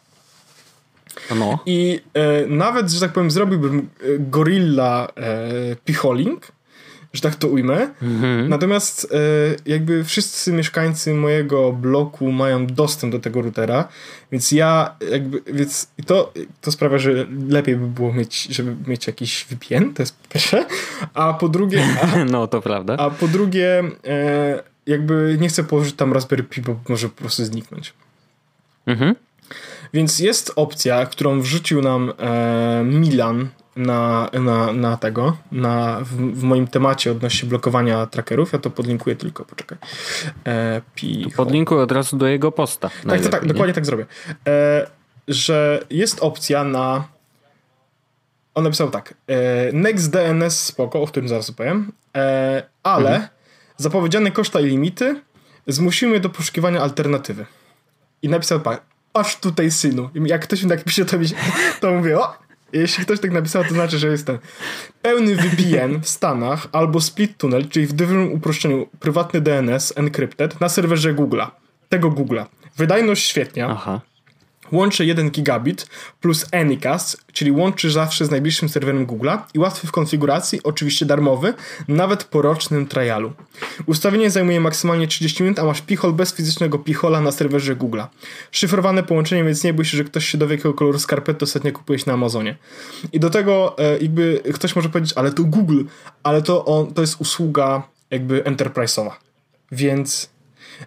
B: No.
A: I e, nawet, że tak powiem, zrobiłbym e, Gorilla e, Picholing, że tak to ujmę. Mhm. Natomiast e, jakby wszyscy mieszkańcy mojego bloku mają dostęp do tego routera, więc ja jakby, więc to, to sprawia, że lepiej by było mieć, żeby mieć jakiś VPN, to jest po pierwsze, a po drugie... A,
B: no, to prawda.
A: A po drugie e, jakby nie chcę położyć tam Raspberry Pi, bo może po prostu zniknąć. Mhm. Więc jest opcja, którą wrzucił nam e, Milan na, na, na tego, na, w, w, moim temacie odnośnie blokowania trackerów. Ja to podlinkuję tylko, poczekaj.
B: E, podlinkuję od razu do jego posta.
A: Tak, tak, tak, dokładnie tak zrobię. E, że jest opcja na on napisał tak. E, Next DNS spoko, o którym zaraz opowiem, e, ale mhm. zapowiedziane koszta i limity zmusiły do poszukiwania alternatywy. I napisał tak, aż tutaj synu. Jak ktoś mi tak pisze, to, mi, to mówię, o, jeśli ktoś tak napisał, to znaczy, że jest ten pełny VPN w Stanach albo split tunnel, czyli w dużym uproszczeniu prywatny DNS encrypted na serwerze Google'a. Tego Google'a. Wydajność świetnia. Aha łączy 1 gigabit plus Anycast, czyli łączy zawsze z najbliższym serwerem Google'a i łatwy w konfiguracji, oczywiście darmowy, nawet po rocznym trialu. Ustawienie zajmuje maksymalnie 30 minut, a masz pichol bez fizycznego pichola na serwerze Google'a. Szyfrowane połączenie, więc nie bój się, że ktoś się dowie, jakiego koloru skarpety ostatnio kupujesz na Amazonie. I do tego e, jakby ktoś może powiedzieć, ale to Google, ale to, on, to jest usługa jakby enterprise'owa. Więc,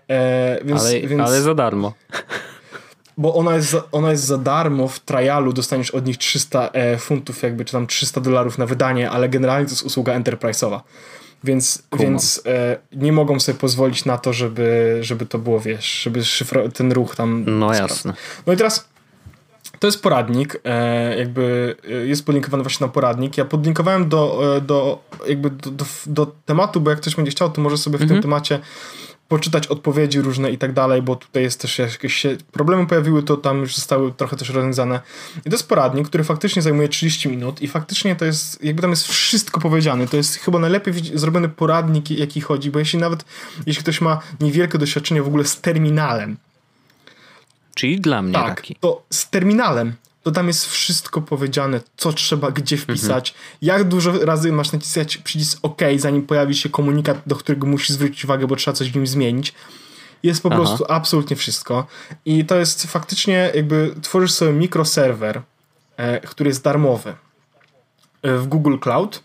B: e, więc, ale, więc... ale za darmo
A: bo ona jest, za, ona jest za darmo w trialu, dostaniesz od nich 300 e, funtów, jakby, czy tam 300 dolarów na wydanie, ale generalnie to jest usługa enterprise'owa. Więc, więc e, nie mogą sobie pozwolić na to, żeby, żeby to było, wiesz, żeby szyfro, ten ruch tam...
B: No jasne.
A: No i teraz to jest poradnik, e, jakby e, jest podlinkowany właśnie na poradnik. Ja podlinkowałem do, e, do jakby do, do, do, tematu, bo jak ktoś będzie chciał, to może sobie w mhm. tym temacie poczytać odpowiedzi różne i tak dalej, bo tutaj jest też jakieś się problemy pojawiły, to tam już zostały trochę też rozwiązane. I to jest poradnik, który faktycznie zajmuje 30 minut i faktycznie to jest, jakby tam jest wszystko powiedziane. To jest chyba najlepiej zrobiony poradnik, jaki chodzi, bo jeśli nawet, jeśli ktoś ma niewielkie doświadczenie w ogóle z terminalem,
B: Czyli dla mnie
A: tak,
B: taki.
A: to z terminalem to tam jest wszystko powiedziane, co trzeba gdzie wpisać, mhm. jak dużo razy masz nacisnąć przycisk OK, zanim pojawi się komunikat, do którego musisz zwrócić uwagę, bo trzeba coś w nim zmienić. Jest po Aha. prostu absolutnie wszystko. I to jest faktycznie jakby tworzysz sobie mikroserwer, e, który jest darmowy e, w Google Cloud.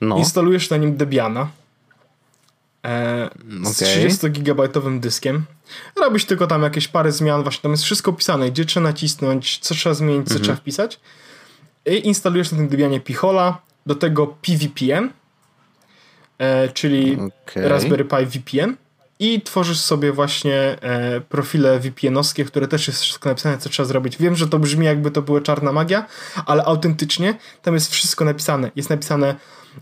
A: No. Instalujesz na nim Debiana e, z okay. 30-gigabajtowym dyskiem. Robisz tylko tam jakieś parę zmian, właśnie tam jest wszystko opisane, gdzie trzeba nacisnąć, co trzeba zmienić, co mhm. trzeba wpisać. I instalujesz na tym Debianie Pichola, do tego PVPN, e, czyli okay. Raspberry Pi VPN i tworzysz sobie właśnie e, profile VPN-owskie, które też jest wszystko napisane, co trzeba zrobić. Wiem, że to brzmi jakby to była czarna magia, ale autentycznie tam jest wszystko napisane. Jest napisane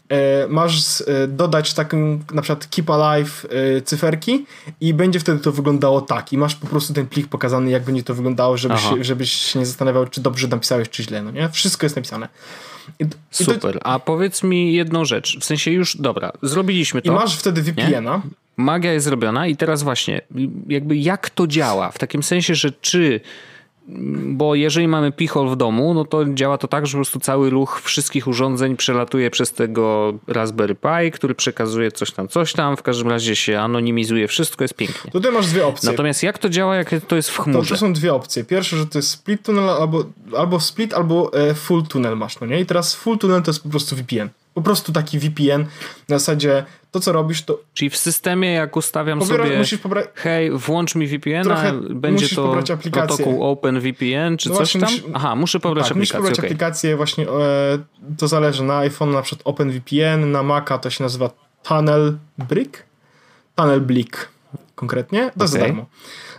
A: E, masz e, dodać taką na przykład keep alive e, cyferki i będzie wtedy to wyglądało tak i masz po prostu ten plik pokazany jak będzie to wyglądało, żebyś, żebyś się nie zastanawiał czy dobrze napisałeś czy źle, no nie? Wszystko jest napisane.
B: I, Super, to... a powiedz mi jedną rzecz, w sensie już, dobra, zrobiliśmy to.
A: I masz wtedy VPN-a.
B: Magia jest zrobiona i teraz właśnie, jakby jak to działa? W takim sensie, że czy bo jeżeli mamy pichol w domu, no to działa to tak, że po prostu cały ruch wszystkich urządzeń przelatuje przez tego Raspberry Pi, który przekazuje coś tam, coś tam, w każdym razie się anonimizuje wszystko, jest pięknie.
A: Tutaj masz dwie opcje.
B: Natomiast jak to działa, jak to jest w chmurze?
A: To, to są dwie opcje. Pierwsze, że to jest split tunnel, albo, albo split, albo e, full tunnel masz, no nie? I teraz full tunnel to jest po prostu VPN. Po prostu taki VPN na zasadzie to, co robisz, to...
B: Czyli w systemie, jak ustawiam Pobiera, sobie musisz pobra... hej, włącz mi VPN, a będzie to protokół OpenVPN, czy no coś tam? Musisz... Aha, muszę pobrać tak, aplikację.
A: Musisz pobrać okay. aplikację właśnie, e, to zależy, na iPhone na przykład OpenVPN, na Maca to się nazywa Tunnel Brick? Tunnel Blick. konkretnie, to jest za darmo.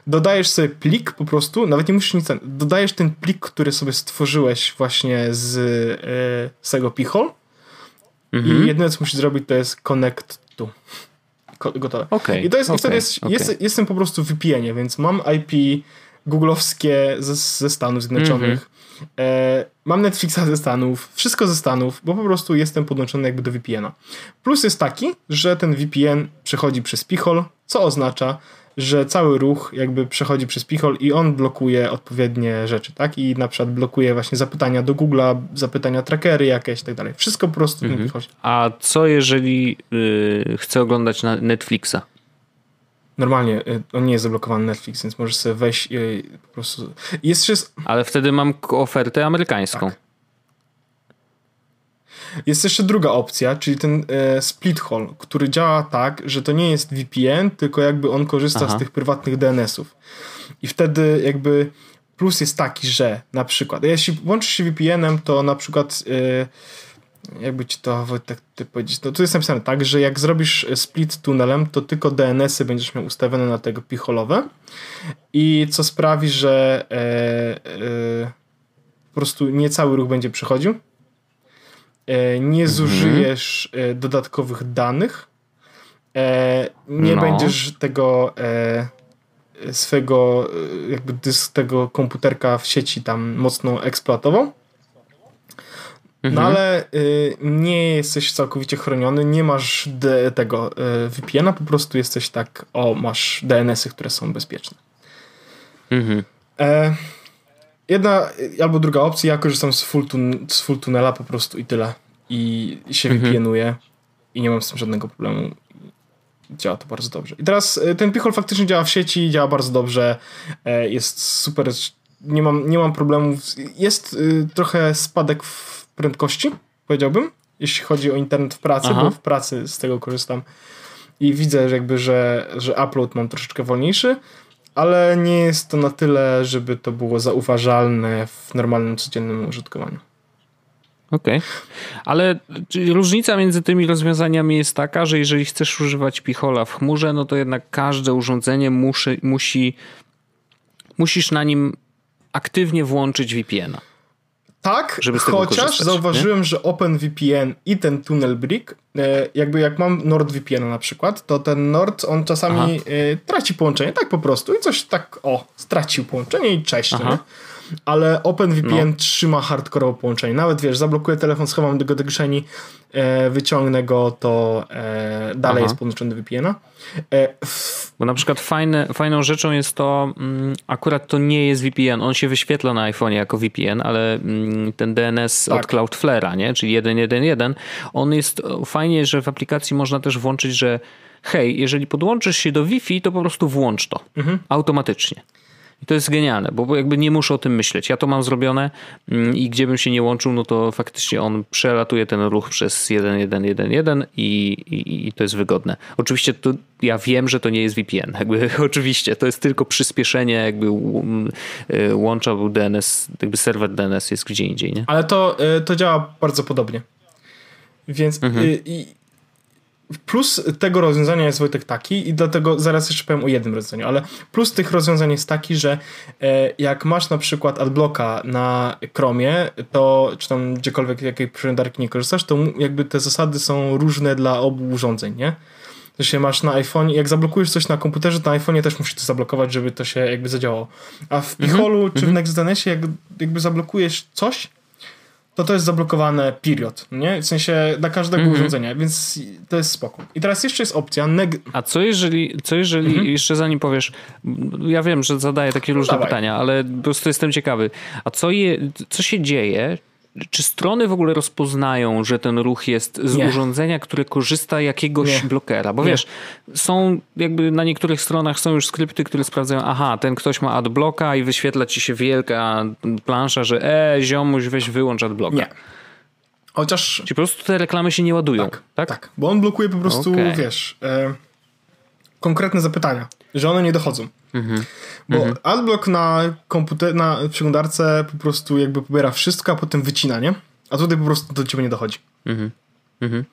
A: Dodajesz sobie plik po prostu, nawet nie musisz nic, dodajesz ten plik, który sobie stworzyłeś właśnie z, yy, z tego pichol mhm. i jedyne co musisz zrobić to jest connect to. Gotowe.
B: Okay,
A: I to jest,
B: okay,
A: i wtedy jest, okay. jest, jestem po prostu w VPN-ie, więc mam IP googlowskie ze, ze Stanów Zjednoczonych. -hmm. E, mam Netflixa ze Stanów, wszystko ze Stanów, bo po prostu jestem podłączony jakby do VPN-a. Plus jest taki, że ten VPN przechodzi przez Pichol, co oznacza, że cały ruch jakby przechodzi przez Pichol i on blokuje odpowiednie rzeczy, tak? I na przykład blokuje właśnie zapytania do Google'a, zapytania trackery jakieś i tak dalej. Wszystko po prostu mhm.
B: A co jeżeli yy, chcę oglądać na Netflixa?
A: Normalnie y, on nie jest zablokowany Netflix, więc możesz sobie wejść i po prostu. Jest.
B: Ale wtedy mam ofertę amerykańską. Tak.
A: Jest jeszcze druga opcja, czyli ten e, split hole, który działa tak, że to nie jest VPN, tylko jakby on korzysta Aha. z tych prywatnych DNS-ów. I wtedy jakby plus jest taki, że na przykład, jeśli łączysz się VPN-em, to na przykład e, jakby ci to tak powiedzieć, to tu jest napisane tak, że jak zrobisz split tunelem, to tylko DNS-y będziesz miał ustawione na tego picholowe i co sprawi, że e, e, po prostu nie cały ruch będzie przechodził, e, nie mhm. zużyjesz mhm. dodatkowych danych, e, nie no. będziesz tego e, swego jakby dysk tego komputerka w sieci tam mocno eksploatował no mhm. ale y, nie jesteś całkowicie chroniony, nie masz de, tego y, VPN-a, po prostu jesteś tak, o, masz DNS-y, które są bezpieczne. Mhm. E, jedna albo druga opcja, ja korzystam z full, tun z full tunela po prostu i tyle. I się mhm. VPN-uję i nie mam z tym żadnego problemu. Działa to bardzo dobrze. I teraz y, ten Pichol faktycznie działa w sieci, działa bardzo dobrze, e, jest super, nie mam, nie mam problemów. Jest y, trochę spadek w prędkości, powiedziałbym, jeśli chodzi o internet w pracy, Aha. bo w pracy z tego korzystam i widzę że jakby, że, że upload mam troszeczkę wolniejszy, ale nie jest to na tyle, żeby to było zauważalne w normalnym, codziennym użytkowaniu.
B: Okej, okay. ale różnica między tymi rozwiązaniami jest taka, że jeżeli chcesz używać Pichola w chmurze, no to jednak każde urządzenie musi, musi musisz na nim aktywnie włączyć VPN-a.
A: Tak, chociaż zauważyłem, nie? że OpenVPN i ten Tunnel Brick, e, jakby jak mam NordVPN na przykład, to ten Nord, on czasami Aha. E, traci połączenie, tak po prostu i coś tak, o, stracił połączenie i cześć, ale OpenVPN no. trzyma hardcore połączenie. Nawet wiesz, zablokuję telefon, schowam go do kieszeni, e, wyciągnę go, to e, dalej Aha. jest podłączony do VPN-a. E,
B: Bo na przykład fajne, fajną rzeczą jest to, mm, akurat to nie jest VPN, on się wyświetla na iPhone'ie jako VPN, ale mm, ten DNS tak. od Cloudflare'a, nie? czyli 1.1.1, on jest fajnie, że w aplikacji można też włączyć, że hej, jeżeli podłączysz się do Wi-Fi, to po prostu włącz to mhm. automatycznie. I to jest genialne, bo jakby nie muszę o tym myśleć. Ja to mam zrobione mm, i gdzie bym się nie łączył, no to faktycznie on przelatuje ten ruch przez 1.1.1.1 i, i, i to jest wygodne. Oczywiście to ja wiem, że to nie jest VPN. Jakby, oczywiście, to jest tylko przyspieszenie jakby y, łącza, był DNS, jakby serwer DNS jest gdzie indziej, nie?
A: Ale to, y, to działa bardzo podobnie. Więc mhm. Y, i, plus tego rozwiązania jest Wojtek taki i dlatego zaraz jeszcze powiem o jednym rozwiązaniu, ale plus tych rozwiązań jest taki, że e, jak masz na przykład adblocka na Chromie, to czy tam gdziekolwiek jakiej przeglądarki nie korzystasz, to jakby te zasady są różne dla obu urządzeń, nie? się masz na iPhone, jak zablokujesz coś na komputerze, to na iPhone'ie też musisz to zablokować, żeby to się jakby zadziałało. A w mhm. Picholu mm -hmm. czy w mhm. NextDNSie, jak, jakby zablokujesz coś, to to jest zablokowane period, nie? W sensie dla każdego mm -hmm. urządzenia, więc to jest spoko. I teraz jeszcze jest opcja
B: A co jeżeli, co jeżeli mm -hmm. jeszcze zanim powiesz, ja wiem, że zadaję takie różne Dawaj. pytania, ale po prostu jestem ciekawy, a co, je, co się dzieje, czy strony w ogóle rozpoznają, że ten ruch jest z nie. urządzenia, które korzysta jakiegoś nie. blokera? Bo nie. wiesz, są jakby na niektórych stronach są już skrypty, które sprawdzają, aha, ten ktoś ma adblocka i wyświetla ci się wielka plansza, że e, ziomuś, weź wyłącz adblocka. Nie.
A: Chociaż...
B: Czyli po prostu te reklamy się nie ładują, tak? Tak, tak
A: bo on blokuje po prostu, okay. wiesz, e, konkretne zapytania, że one nie dochodzą. Mhm. Bo mhm. adblock na komputer, na przeglądarce po prostu jakby pobiera wszystko, a potem wycina, nie? A tutaj po prostu do ciebie nie dochodzi. Mhm. Mhm.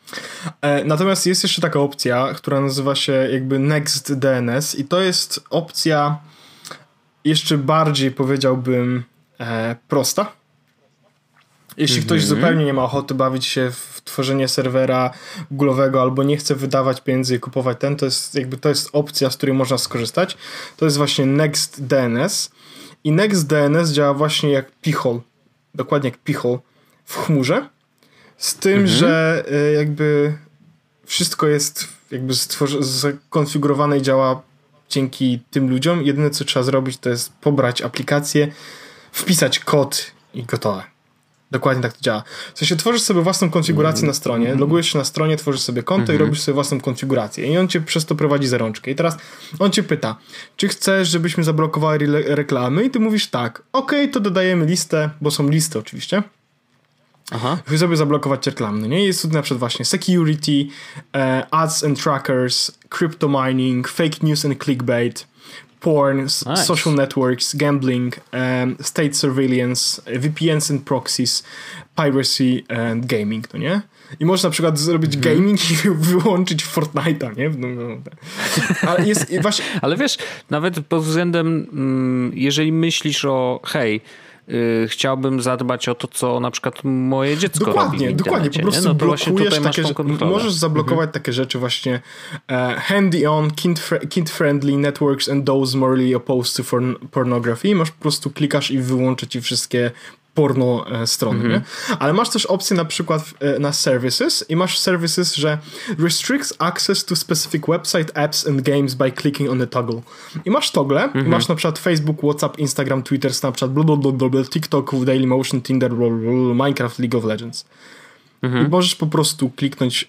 A: E, natomiast jest jeszcze taka opcja, która nazywa się jakby Next DNS i to jest opcja jeszcze bardziej powiedziałbym e, prosta. Jeśli ktoś mhm. zupełnie nie ma ochoty bawić się w tworzenie serwera Google'owego albo nie chce wydawać pieniędzy i kupować ten, to jest jakby to jest opcja, z której można skorzystać. To jest właśnie Next DNS i Next DNS działa właśnie jak Pichol. Dokładnie jak Pichol w chmurze. Z tym, mhm. że y, jakby wszystko jest jakby skonfigurowane i działa dzięki tym ludziom. Jedyne co trzeba zrobić to jest pobrać aplikację, wpisać kod i gotowe. Dokładnie tak to działa. W sensie tworzysz sobie własną konfigurację mm. na stronie, mm. logujesz się na stronie, tworzysz sobie konto mm -hmm. i robisz sobie własną konfigurację. I on cię przez to prowadzi za rączkę. I teraz on cię pyta, czy chcesz, żebyśmy zablokowali reklamy? I ty mówisz tak. Ok, to dodajemy listę, bo są listy oczywiście. Aha. Chcę sobie zablokować reklamy. No nie? Jest tu na przykład właśnie security, uh, ads and trackers, crypto mining, fake news and clickbait porn, nice. social networks, gambling, um, state surveillance, VPNs and proxies, piracy and gaming, no nie? I można na przykład zrobić mm. gaming i wyłączyć Fortnite'a, nie? No, no,
B: no. Ale, jest, właśnie... Ale wiesz, nawet pod względem, mm, jeżeli myślisz o hej, chciałbym zadbać o to, co na przykład moje dziecko
A: dokładnie,
B: robi
A: Dokładnie, po prostu no blokujesz takie rzeczy. Możesz zablokować mhm. takie rzeczy właśnie uh, handy on, kid friendly networks and those morally opposed to pornography. Masz po prostu klikasz i wyłączy ci wszystkie porno e, strony, mm -hmm. Ale masz też opcję na przykład e, na services i masz services, że restricts access to specific website, apps and games by clicking on the toggle. I masz toggle, mm -hmm. masz na przykład Facebook, WhatsApp, Instagram, Twitter, Snapchat, blablabla, TikTok, Dailymotion, Tinder, Minecraft, League of Legends. Mm -hmm. I możesz po prostu kliknąć,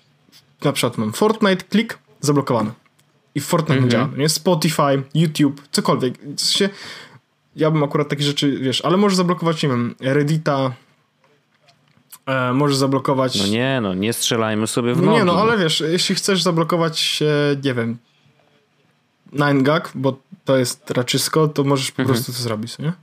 A: na przykład mam Fortnite, klik, zablokowany. I Fortnite -hmm. działa, nie? Spotify, YouTube, cokolwiek. W sensie, ja bym akurat takie rzeczy, wiesz, ale możesz zablokować, nie wiem, Reddita, e, możesz zablokować...
B: No nie, no nie strzelajmy sobie w no
A: nogi. Nie, no ale wiesz, jeśli chcesz zablokować, e, nie wiem, 9gag, bo to jest raczysko, to możesz po mhm. prostu to zrobić, nie?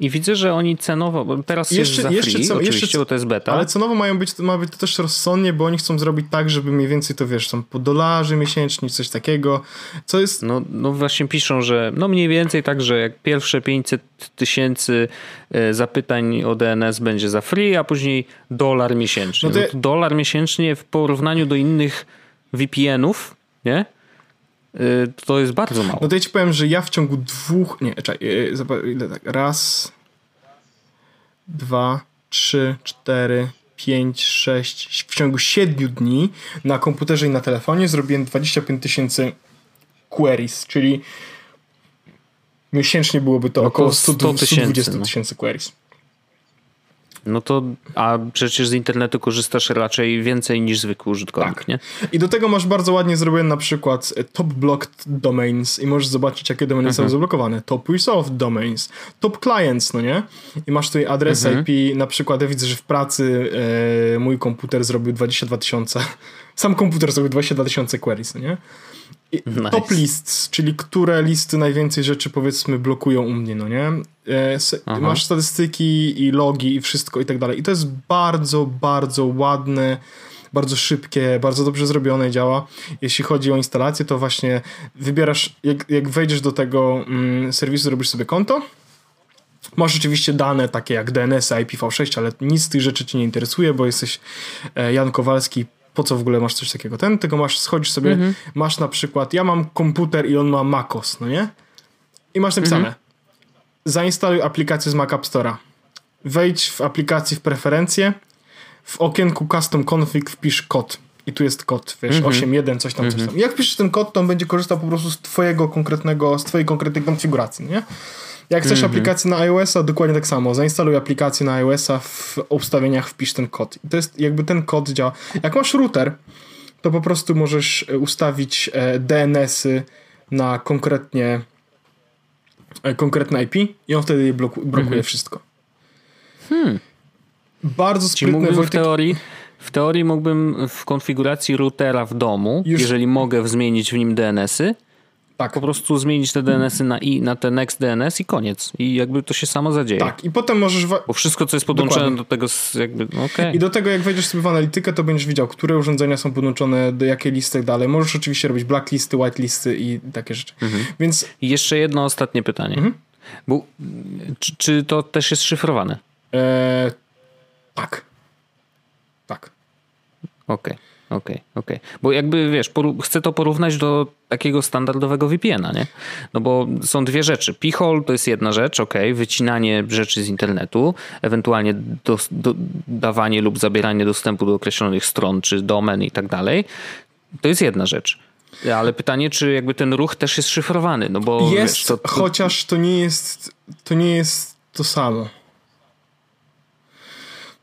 B: I widzę, że oni cenowo, bo teraz jeszcze, jest za jeszcze, free, co, oczywiście, jeszcze, bo to jest beta.
A: Ale cenowo mają być, ma być to też rozsądnie, bo oni chcą zrobić tak, żeby mniej więcej to, wiesz, są po dolarze miesięcznie, coś takiego, co jest...
B: No, no właśnie piszą, że no mniej więcej tak, że jak pierwsze 500 tysięcy e, zapytań o DNS będzie za free, a później dolar miesięcznie. No to... No to dolar miesięcznie w porównaniu do innych VPN-ów, nie? Y, to jest bardzo mało.
A: No to ja ci powiem, że ja w ciągu dwóch, nie, czekaj, y, ile tak, raz, dwa, trzy, cztery, pięć, sześć, w ciągu siedmiu dni na komputerze i na telefonie zrobiłem 25 tysięcy queries, czyli miesięcznie byłoby to około 100 120 no. tysięcy no. queries.
B: No to, a przecież z internetu korzystasz raczej więcej niż zwykły użytkownik, tak. nie?
A: I do tego masz bardzo ładnie zrobione na przykład top blocked domains i możesz zobaczyć, jakie domeny mhm. są zablokowane. Top resolved domains, top clients, no nie? I masz tutaj adres mhm. IP, na przykład ja widzę, że w pracy e, mój komputer zrobił 22 tysiące, sam komputer zrobił 22 tysiące queries, no nie? Nice. Top lists, czyli które listy najwięcej rzeczy powiedzmy blokują u mnie, no nie? E, masz statystyki i logi i wszystko i tak dalej. I to jest bardzo, bardzo ładne, bardzo szybkie, bardzo dobrze zrobione działa. Jeśli chodzi o instalację, to właśnie wybierasz, jak, jak wejdziesz do tego mm, serwisu, robisz sobie konto. Masz oczywiście dane takie jak DNS, IPv6, ale nic z tych rzeczy cię nie interesuje, bo jesteś e, Jan Kowalski, po co w ogóle masz coś takiego? Ten, tylko masz, schodzisz sobie, mhm. masz na przykład, ja mam komputer i on ma MacOS, no nie? I masz napisane, mhm. zainstaluj aplikację z Mac App Store'a. Wejdź w aplikacji w preferencje, w okienku custom config wpisz kod. I tu jest kod, wiesz, mm 8.1, coś tam, coś mhm. tam. Jak piszesz ten kod, to on będzie korzystał po prostu z twojego konkretnego, z twojej konkretnej konfiguracji, nie? Jak chcesz mm -hmm. aplikację na iOS-a, dokładnie tak samo. Zainstaluj aplikację na iOS-a, w ustawieniach wpisz ten kod. I to jest jakby ten kod działa. Jak masz router, to po prostu możesz e, ustawić e, DNS-y na konkretnie e, konkretne IP i on wtedy bloku, blokuje mm -hmm. wszystko.
B: Hmm.
A: Bardzo sprytne.
B: Wojtek... w teorii w teorii mógłbym w konfiguracji routera w domu, Już... jeżeli mogę zmienić w nim DNS-y, tak. po prostu zmienić te DNS-y na, i, na te Next DNS i koniec. I jakby to się samo zadzieje.
A: Tak, i potem możesz...
B: Bo wszystko, co jest podłączone Dokładnie. do tego jakby... No okay.
A: I do tego, jak wejdziesz sobie w analitykę, to będziesz widział, które urządzenia są podłączone do jakiej listy tak dalej. Możesz oczywiście robić blacklisty, whitelisty i takie rzeczy. Mhm. Więc...
B: I jeszcze jedno ostatnie pytanie. Mhm. Bo, czy, czy, to też jest szyfrowane?
A: Eee, tak. Tak.
B: Okej. Okay. Okej, okay, okej. Okay. Bo jakby wiesz, chcę to porównać do takiego standardowego VPN-a, nie? No bo są dwie rzeczy. P-hole to jest jedna rzecz, ok, wycinanie rzeczy z internetu, ewentualnie do, do, dawanie lub zabieranie dostępu do określonych stron, czy domen i tak dalej. To jest jedna rzecz. Ale pytanie, czy jakby ten ruch też jest szyfrowany, no bo...
A: Jest, wiesz, to, to... chociaż to nie jest, to nie jest to samo.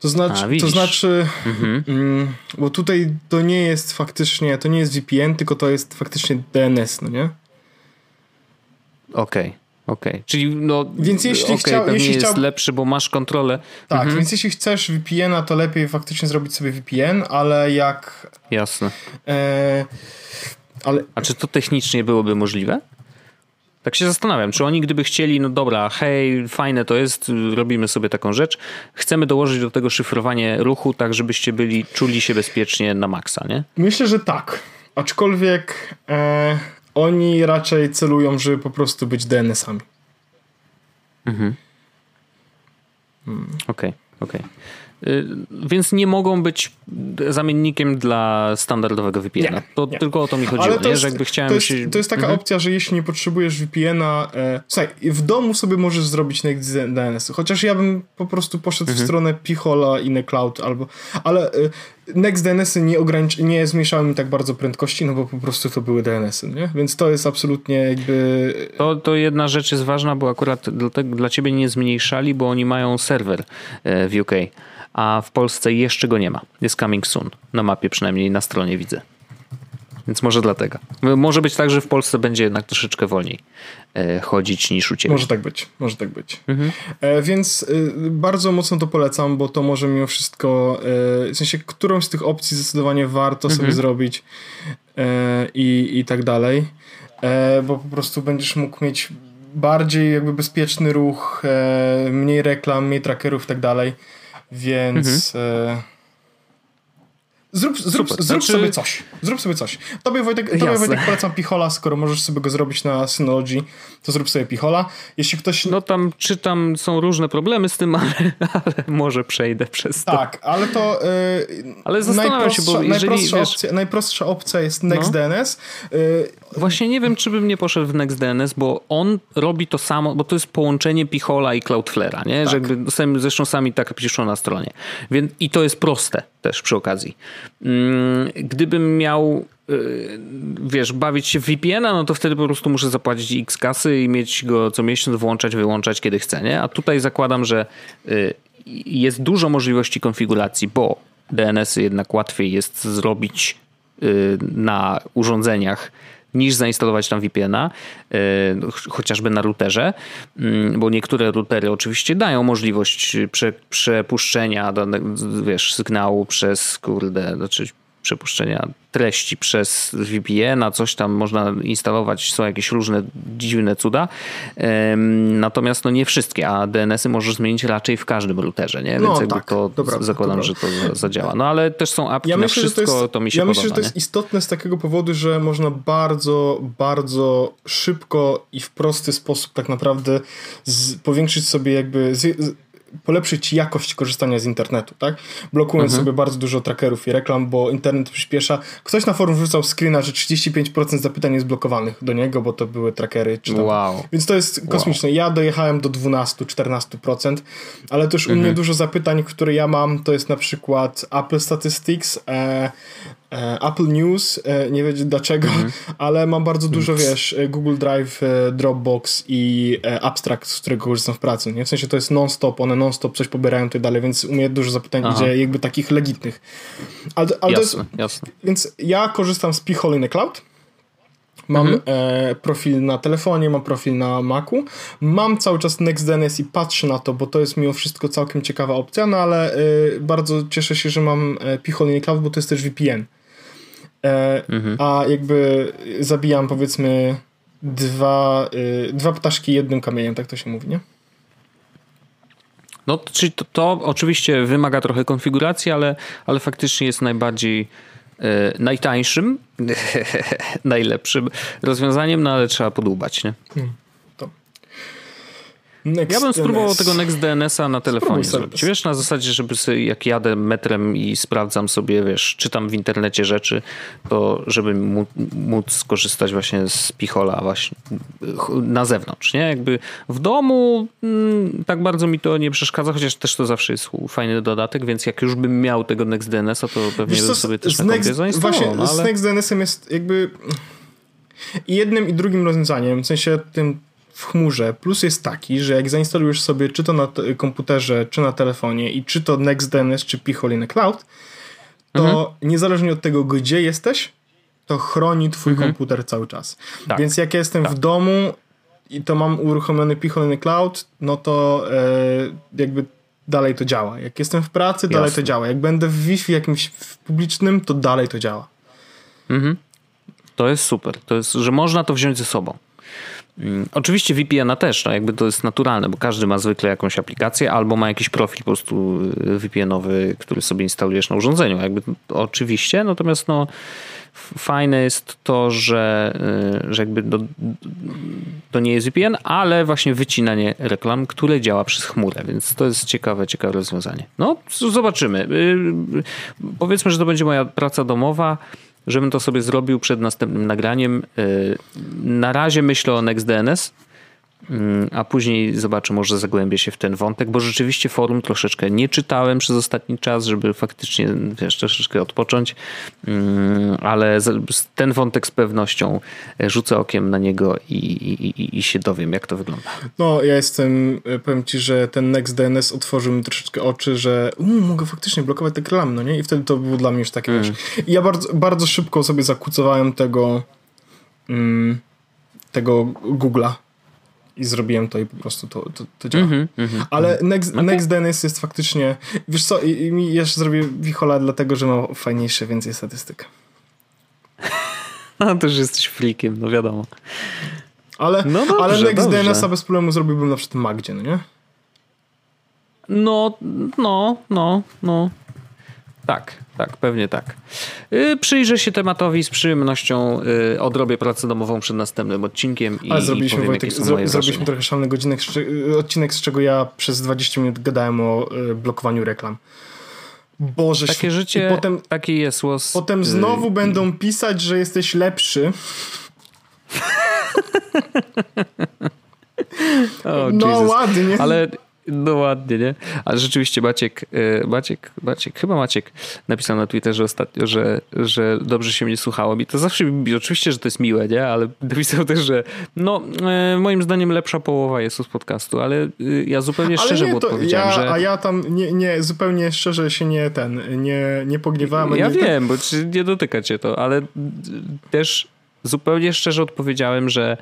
A: To znaczy, A, to znaczy mhm. mm, bo tutaj to nie jest faktycznie, to nie jest VPN, tylko to jest faktycznie DNS, no nie?
B: Okej. Okay. Okej, okay. czyli no. Więc jeśli, okay, chciał, jeśli jest chciał... lepszy, bo masz kontrolę.
A: Tak, mhm. więc jeśli chcesz VPN-a, to lepiej faktycznie zrobić sobie VPN, ale jak.
B: Jasne. E, ale... A czy to technicznie byłoby możliwe? Tak się zastanawiam, czy oni gdyby chcieli, no dobra, hej, fajne to jest, robimy sobie taką rzecz, chcemy dołożyć do tego szyfrowanie ruchu, tak żebyście byli, czuli się bezpiecznie na maksa, nie?
A: Myślę, że tak. Aczkolwiek e, oni raczej celują, żeby po prostu być DNS-ami.
B: Mhm. Hmm. Okej, okay, okej. Okay. Y, więc nie mogą być zamiennikiem dla standardowego VPN-a. To nie. tylko o to mi chodziło, to nie? Jest, że jakby chciałem
A: to jest, się... to jest taka mhm. opcja, że jeśli nie potrzebujesz VPN-a, e, słuchaj, w domu sobie możesz zrobić Next DNS, chociaż ja bym po prostu poszedł mhm. w stronę Pichola i Cloud albo, ale e, Next DNS-y nie, ogranicz, nie zmniejszały mi tak bardzo prędkości, no bo po prostu to były DNS-y, nie? Więc to jest absolutnie jakby...
B: To, to jedna rzecz jest ważna, bo akurat dla, dla ciebie nie zmniejszali, bo oni mają serwer e, w UK a w Polsce jeszcze go nie ma. Jest coming soon. Na mapie przynajmniej na stronie widzę. Więc może dlatego. Może być tak, że w Polsce będzie jednak troszeczkę wolniej e, chodzić niż u Ciebie.
A: Może tak być, może tak być. Mhm. E, więc e, bardzo mocno to polecam, bo to może mimo wszystko, w sensie którąś z tych opcji zdecydowanie warto mhm. sobie zrobić i, i tak dalej, bo po prostu będziesz mógł mieć bardziej jakby bezpieczny ruch, mniej reklam, mniej trackerów i tak dalej. Więc. Mhm. Zrób, zrób, zrób znaczy... sobie coś. Zrób sobie coś. Tobie Wojtek, tobie Wojtek polecam Pichola, skoro możesz sobie go zrobić na Synology, to zrób sobie Pichola. Jeśli ktoś...
B: No tam czytam, są różne problemy z tym, ale, ale może przejdę przez to.
A: Tak, ale to... Yy,
B: ale zastanawiam się, bo jeżeli...
A: Najprostsza,
B: wiesz...
A: opcja, najprostsza opcja jest NextDNS. No. Yy,
B: Właśnie nie wiem, czy bym nie poszedł w NextDNS, bo on robi to samo, bo to jest połączenie Pichola i Cloudflare'a, nie? Tak. Że jakby, zresztą sami tak piszą na stronie. Więc, I to jest proste też przy okazji. Mm, gdybym miał y, wiesz, bawić się w VPN-a, no to wtedy po prostu muszę zapłacić x kasy i mieć go co miesiąc, włączać, wyłączać kiedy chcę, nie? A tutaj zakładam, że y, jest dużo możliwości konfiguracji, bo DNS-y jednak łatwiej jest zrobić y, na urządzeniach niż zainstalować tam VPN-a, e, chociażby na routerze, mm, bo niektóre routery oczywiście dają możliwość prze, przepuszczenia wiesz, sygnału przez kurde, znaczy przepuszczenia treści przez VPN, a coś tam można instalować, są jakieś różne dziwne cuda. Natomiast no nie wszystkie, a DNS-y możesz zmienić raczej w każdym routerze, nie? Więc no, jakby tak, to dobra, zakładam, że to zadziała. No ale też są apki ja na myślę, wszystko, to, jest, to, mi się
A: Ja
B: podoba,
A: myślę, że to jest istotne z takiego powodu, że można bardzo, bardzo szybko i w prosty sposób tak naprawdę z, powiększyć sobie jakby z, polepszyć jakość korzystania z internetu, tak? Blokując mhm. sobie bardzo dużo trackerów i reklam, bo internet przyspiesza. Ktoś na forum wrzucał screena, że 35% zapytań jest blokowanych do niego, bo to były trackery. Czy tam. Wow. Więc to jest kosmiczne. Wow. Ja dojechałem do 12-14%, ale też mhm. u mnie dużo zapytań, które ja mam, to jest na przykład Apple Statistics, e, E, Apple News, e, nie wiem dlaczego, mm ale mam bardzo dużo, mm. wiesz, e, Google Drive, Dropbox i Abstract, z którego korzystam w pracy, nie? W sensie to jest non-stop, one non-stop coś pobierają i tak dalej, więc u mnie dużo zapytań Aha. idzie jakby takich legitnych. Ale, ale jasne, jest, jasne. Więc ja korzystam z P-Hole in the Cloud, Mam mhm. e, profil na telefonie, mam profil na Macu. Mam cały czas NextDNS i patrzę na to, bo to jest mimo wszystko całkiem ciekawa opcja, no ale e, bardzo cieszę się, że mam e, P-Hole Cloud, bo to jest też VPN. E, mhm. A jakby zabijam powiedzmy dwa, y, dwa ptaszki jednym kamieniem, tak to się mówi, nie?
B: No, czyli to, to oczywiście wymaga trochę konfiguracji, ale, ale faktycznie jest najbardziej e, najtańszym, najlepszym rozwiązaniem, no ale trzeba podłubać, nie? Hmm. Next ja bym spróbował DNS. tego NextDNS-a na telefonie zrobić. Wiesz, na zasadzie, żeby sobie, jak jadę metrem i sprawdzam sobie, wiesz, czytam w internecie rzeczy, to żeby móc skorzystać właśnie z Pichola właśnie na zewnątrz, nie? Jakby w domu mm, tak bardzo mi to nie przeszkadza, chociaż też to zawsze jest fajny dodatek, więc jak już bym miał tego NextDNS-a, to pewnie bym sobie też na kompie zainstalował. Właśnie,
A: no, ale... z NextDNS-em jest jakby jednym i drugim rozwiązaniem, w sensie tym w chmurze. Plus jest taki, że jak zainstalujesz sobie czy to na komputerze, czy na telefonie i czy to NextDNS, czy Pichol in the Cloud, to mhm. niezależnie od tego, gdzie jesteś, to chroni twój mhm. komputer cały czas. Tak. Więc jak jestem tak. w domu i to mam uruchomiony Pichol in the Cloud, no to e, jakby dalej to działa. Jak jestem w pracy, dalej Jasne. to działa. Jak będę w Wi-Fi jakimś publicznym, to dalej to działa.
B: Mhm. To jest super. To jest, że można to wziąć ze sobą. Mm, oczywiście VPN-a też, no jakby to jest naturalne, bo każdy ma zwykle jakąś aplikację albo ma jakiś profil po prostu y, VPN-owy, który sobie instalujesz na urządzeniu. Jakby oczywiście, natomiast no fajne jest to, że, y, że jakby to, to nie jest VPN, ale właśnie wycinanie reklam, które działa przez chmurę, więc to jest ciekawe, ciekawe rozwiązanie. No, zobaczymy. Y, powiedzmy, że to będzie moja praca domowa żebym to sobie zrobił przed następnym nagraniem. Y, na razie myślę o NextDNS, a później zobaczę, może zagłębię się w ten wątek, bo rzeczywiście forum troszeczkę nie czytałem przez ostatni czas, żeby faktycznie wiesz, troszeczkę odpocząć, mm, ale ten wątek z pewnością e, rzucę okiem na niego i, i, i się dowiem, jak to wygląda.
A: No, ja jestem, e, powiem ci, że ten NextDNS otworzył mi troszeczkę oczy, że um, mogę faktycznie blokować te reklamy, no nie? I wtedy to było dla mnie już takie, mm. wiesz, i ja bardzo, bardzo szybko sobie zakucowałem tego mm, tego Google'a i zrobiłem to i po prostu to, to, to działa. Mm -hmm, Ale mhm. Next, okay. NextDNS jest faktycznie, wiesz co, i, i mi jeszcze zrobię Wichola dlatego, że ma fajniejsze więcej statystyk.
B: No to już jesteś freakiem, no wiadomo.
A: Ale, no dobrze, ale NextDNS-a bez problemu zrobiłbym na przykład Magdzie, no nie?
B: No, no, no, no. Tak, tak, pewnie tak. Yy, przyjrzę się tematowi z przyjemnością, yy, odrobię pracę domową przed następnym odcinkiem i,
A: Ale zrobiliśmy, i powiem, Wojtek, zro, zrobiliśmy trochę szalony godzinek, odcinek, z czego ja przez 20 minut gadałem o y, blokowaniu reklam. Boże,
B: Takie życie, potem, taki jest los.
A: Potem znowu będą pisać, że jesteś lepszy.
B: no Jesus. ładnie. Ale no ładnie, nie? Ale rzeczywiście Maciek, e, Maciek, Maciek, chyba Maciek napisał na Twitterze ostatnio, że, że dobrze się mnie słuchało. I to zawsze, oczywiście, że to jest miłe, nie? Ale napisał też, że no, e, moim zdaniem lepsza połowa jest z podcastu, ale e, ja zupełnie szczerze ale nie, mu odpowiedziałem,
A: ja,
B: że...
A: A ja tam nie, nie, zupełnie szczerze się nie ten, nie, nie pogniewałem.
B: Ja
A: nie,
B: wiem, bo nie dotyka cię to, ale też zupełnie szczerze odpowiedziałem, że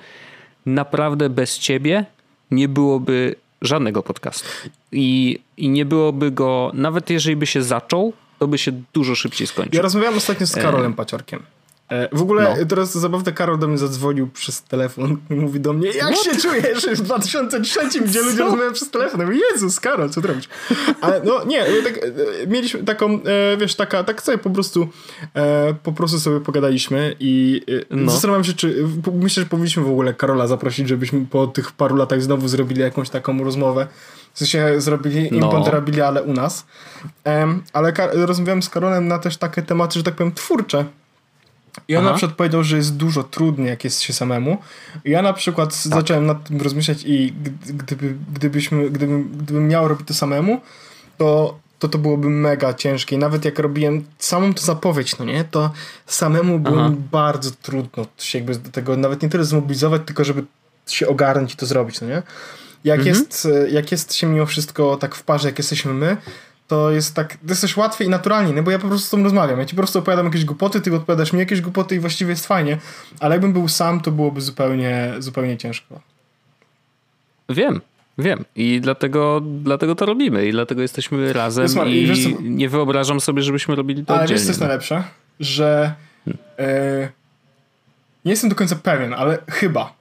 B: naprawdę bez ciebie nie byłoby żadnego podcastu. I, I nie byłoby go, nawet jeżeli by się zaczął, to by się dużo szybciej skończył.
A: Ja rozmawiałem ostatnio z Karolem e... Paciorkiem. E, w ogóle no. teraz zabawne Karol do mnie zadzwonił przez telefon i mówi do mnie, jak What? się czujesz w 2003, gdzie ludzie rozmawiają przez telefon? Ja mówię, Jezus, Karol, co ty robisz? Ale no nie, tak, e, mieliśmy taką, wiesz, taka, tak sobie po prostu po prostu sobie pogadaliśmy i no. zastanawiam się, czy myślę, że powinniśmy w ogóle Karola zaprosić, żebyśmy po tych paru latach znowu zrobili jakąś taką rozmowę. W sensie zrobili no. ale u nas. Ale rozmawiałem z Karolem na też takie tematy, że tak powiem, twórcze i on Aha. na przykład powiedział, że jest dużo trudniej, jak jest się samemu. I ja na przykład tak. zacząłem nad tym rozmyślać i gdyby, gdybyśmy, gdybym, gdybym miał robić to samemu, to, to to byłoby mega ciężkie. I nawet jak robiłem samą to zapowiedź, no nie, to samemu było mi bardzo trudno się jakby do tego nawet nie tyle zmobilizować, tylko żeby się ogarnąć i to zrobić, no nie? Jak, mhm. jest, jak jest się mimo wszystko tak w parze, jak jesteśmy my, to jest tak, to jest też łatwiej i naturalnie, no bo ja po prostu z tobą rozmawiam. Ja ci po prostu opowiadam jakieś głupoty, ty odpowiadasz mi jakieś głupoty i właściwie jest fajnie, ale jakbym był sam, to byłoby zupełnie, zupełnie ciężko.
B: Wiem, Wiem i dlatego, dlatego to robimy i dlatego jesteśmy razem i, wiesz, co... nie wyobrażam sobie, żebyśmy robili to
A: Ale
B: oddzielnie.
A: wiesz co jest najlepsze? Że hmm. e, nie jestem do końca pewien, ale chyba,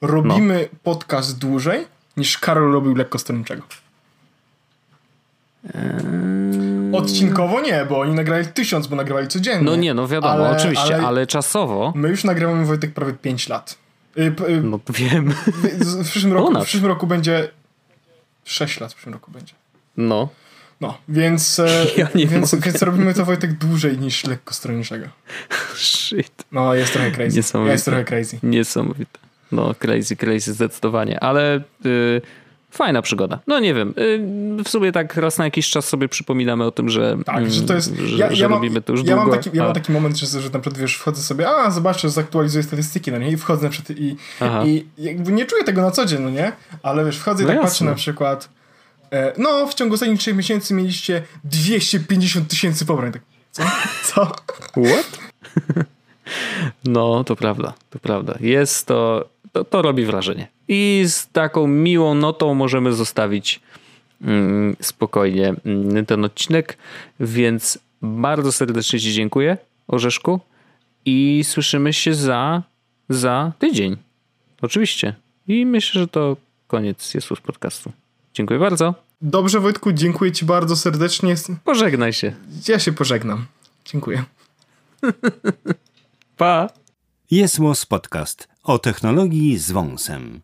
A: robimy no. podcast dłużej niż Karol robił lekkostronniczego. Eee... Odcinkowo nie, bo oni nagrali tysiąc, bo nagrywali codziennie.
B: No nie, no wiadomo, ale, oczywiście, ale, ale, czasowo.
A: My już nagrywamy Wojtek prawie 5 lat.
B: Y, y, no wiem.
A: W przyszłym, roku, w przyszłym roku będzie 6 lat w przyszłym roku będzie.
B: No.
A: No, więc, e, ja więc, więc robimy to Wojtek dłużej niż lekkostronniczego.
B: Shit.
A: No, jest trochę crazy. Niesamowite. Jest trochę crazy.
B: Niesamowite. No, crazy, crazy zdecydowanie, ale y, fajna przygoda. No nie wiem, y, w sumie tak raz na jakiś czas sobie przypominamy o tym, że,
A: tak, że to jest, że, ja, że mam, robimy to już ja długo. Mam taki, ja a... mam taki moment, że, że na przykład wiesz, wchodzę sobie, a zobaczę, zaktualizuję statystyki, no nie, i wchodzę na przykład i, i jakby nie czuję tego na co dzień, no nie, ale wiesz, wchodzę i no tak jasne. patrzę na przykład e, no, w ciągu ostatnich 3 miesięcy mieliście 250 tysięcy pobrań. Tak, co? Co?
B: What? No, to prawda, to prawda. Jest to, to, to robi wrażenie. I z taką miłą notą możemy zostawić mm, spokojnie mm, ten odcinek, więc bardzo serdecznie Ci dziękuję, Orzeszku, i słyszymy się za, za tydzień. Oczywiście. I myślę, że to koniec jest już podcastu. Dziękuję bardzo.
A: Dobrze, Wojtku, dziękuję Ci bardzo serdecznie.
B: Pożegnaj się.
A: Ja się pożegnam. Dziękuję.
B: Pa.
C: Jest Podcast o technologii z wąsem.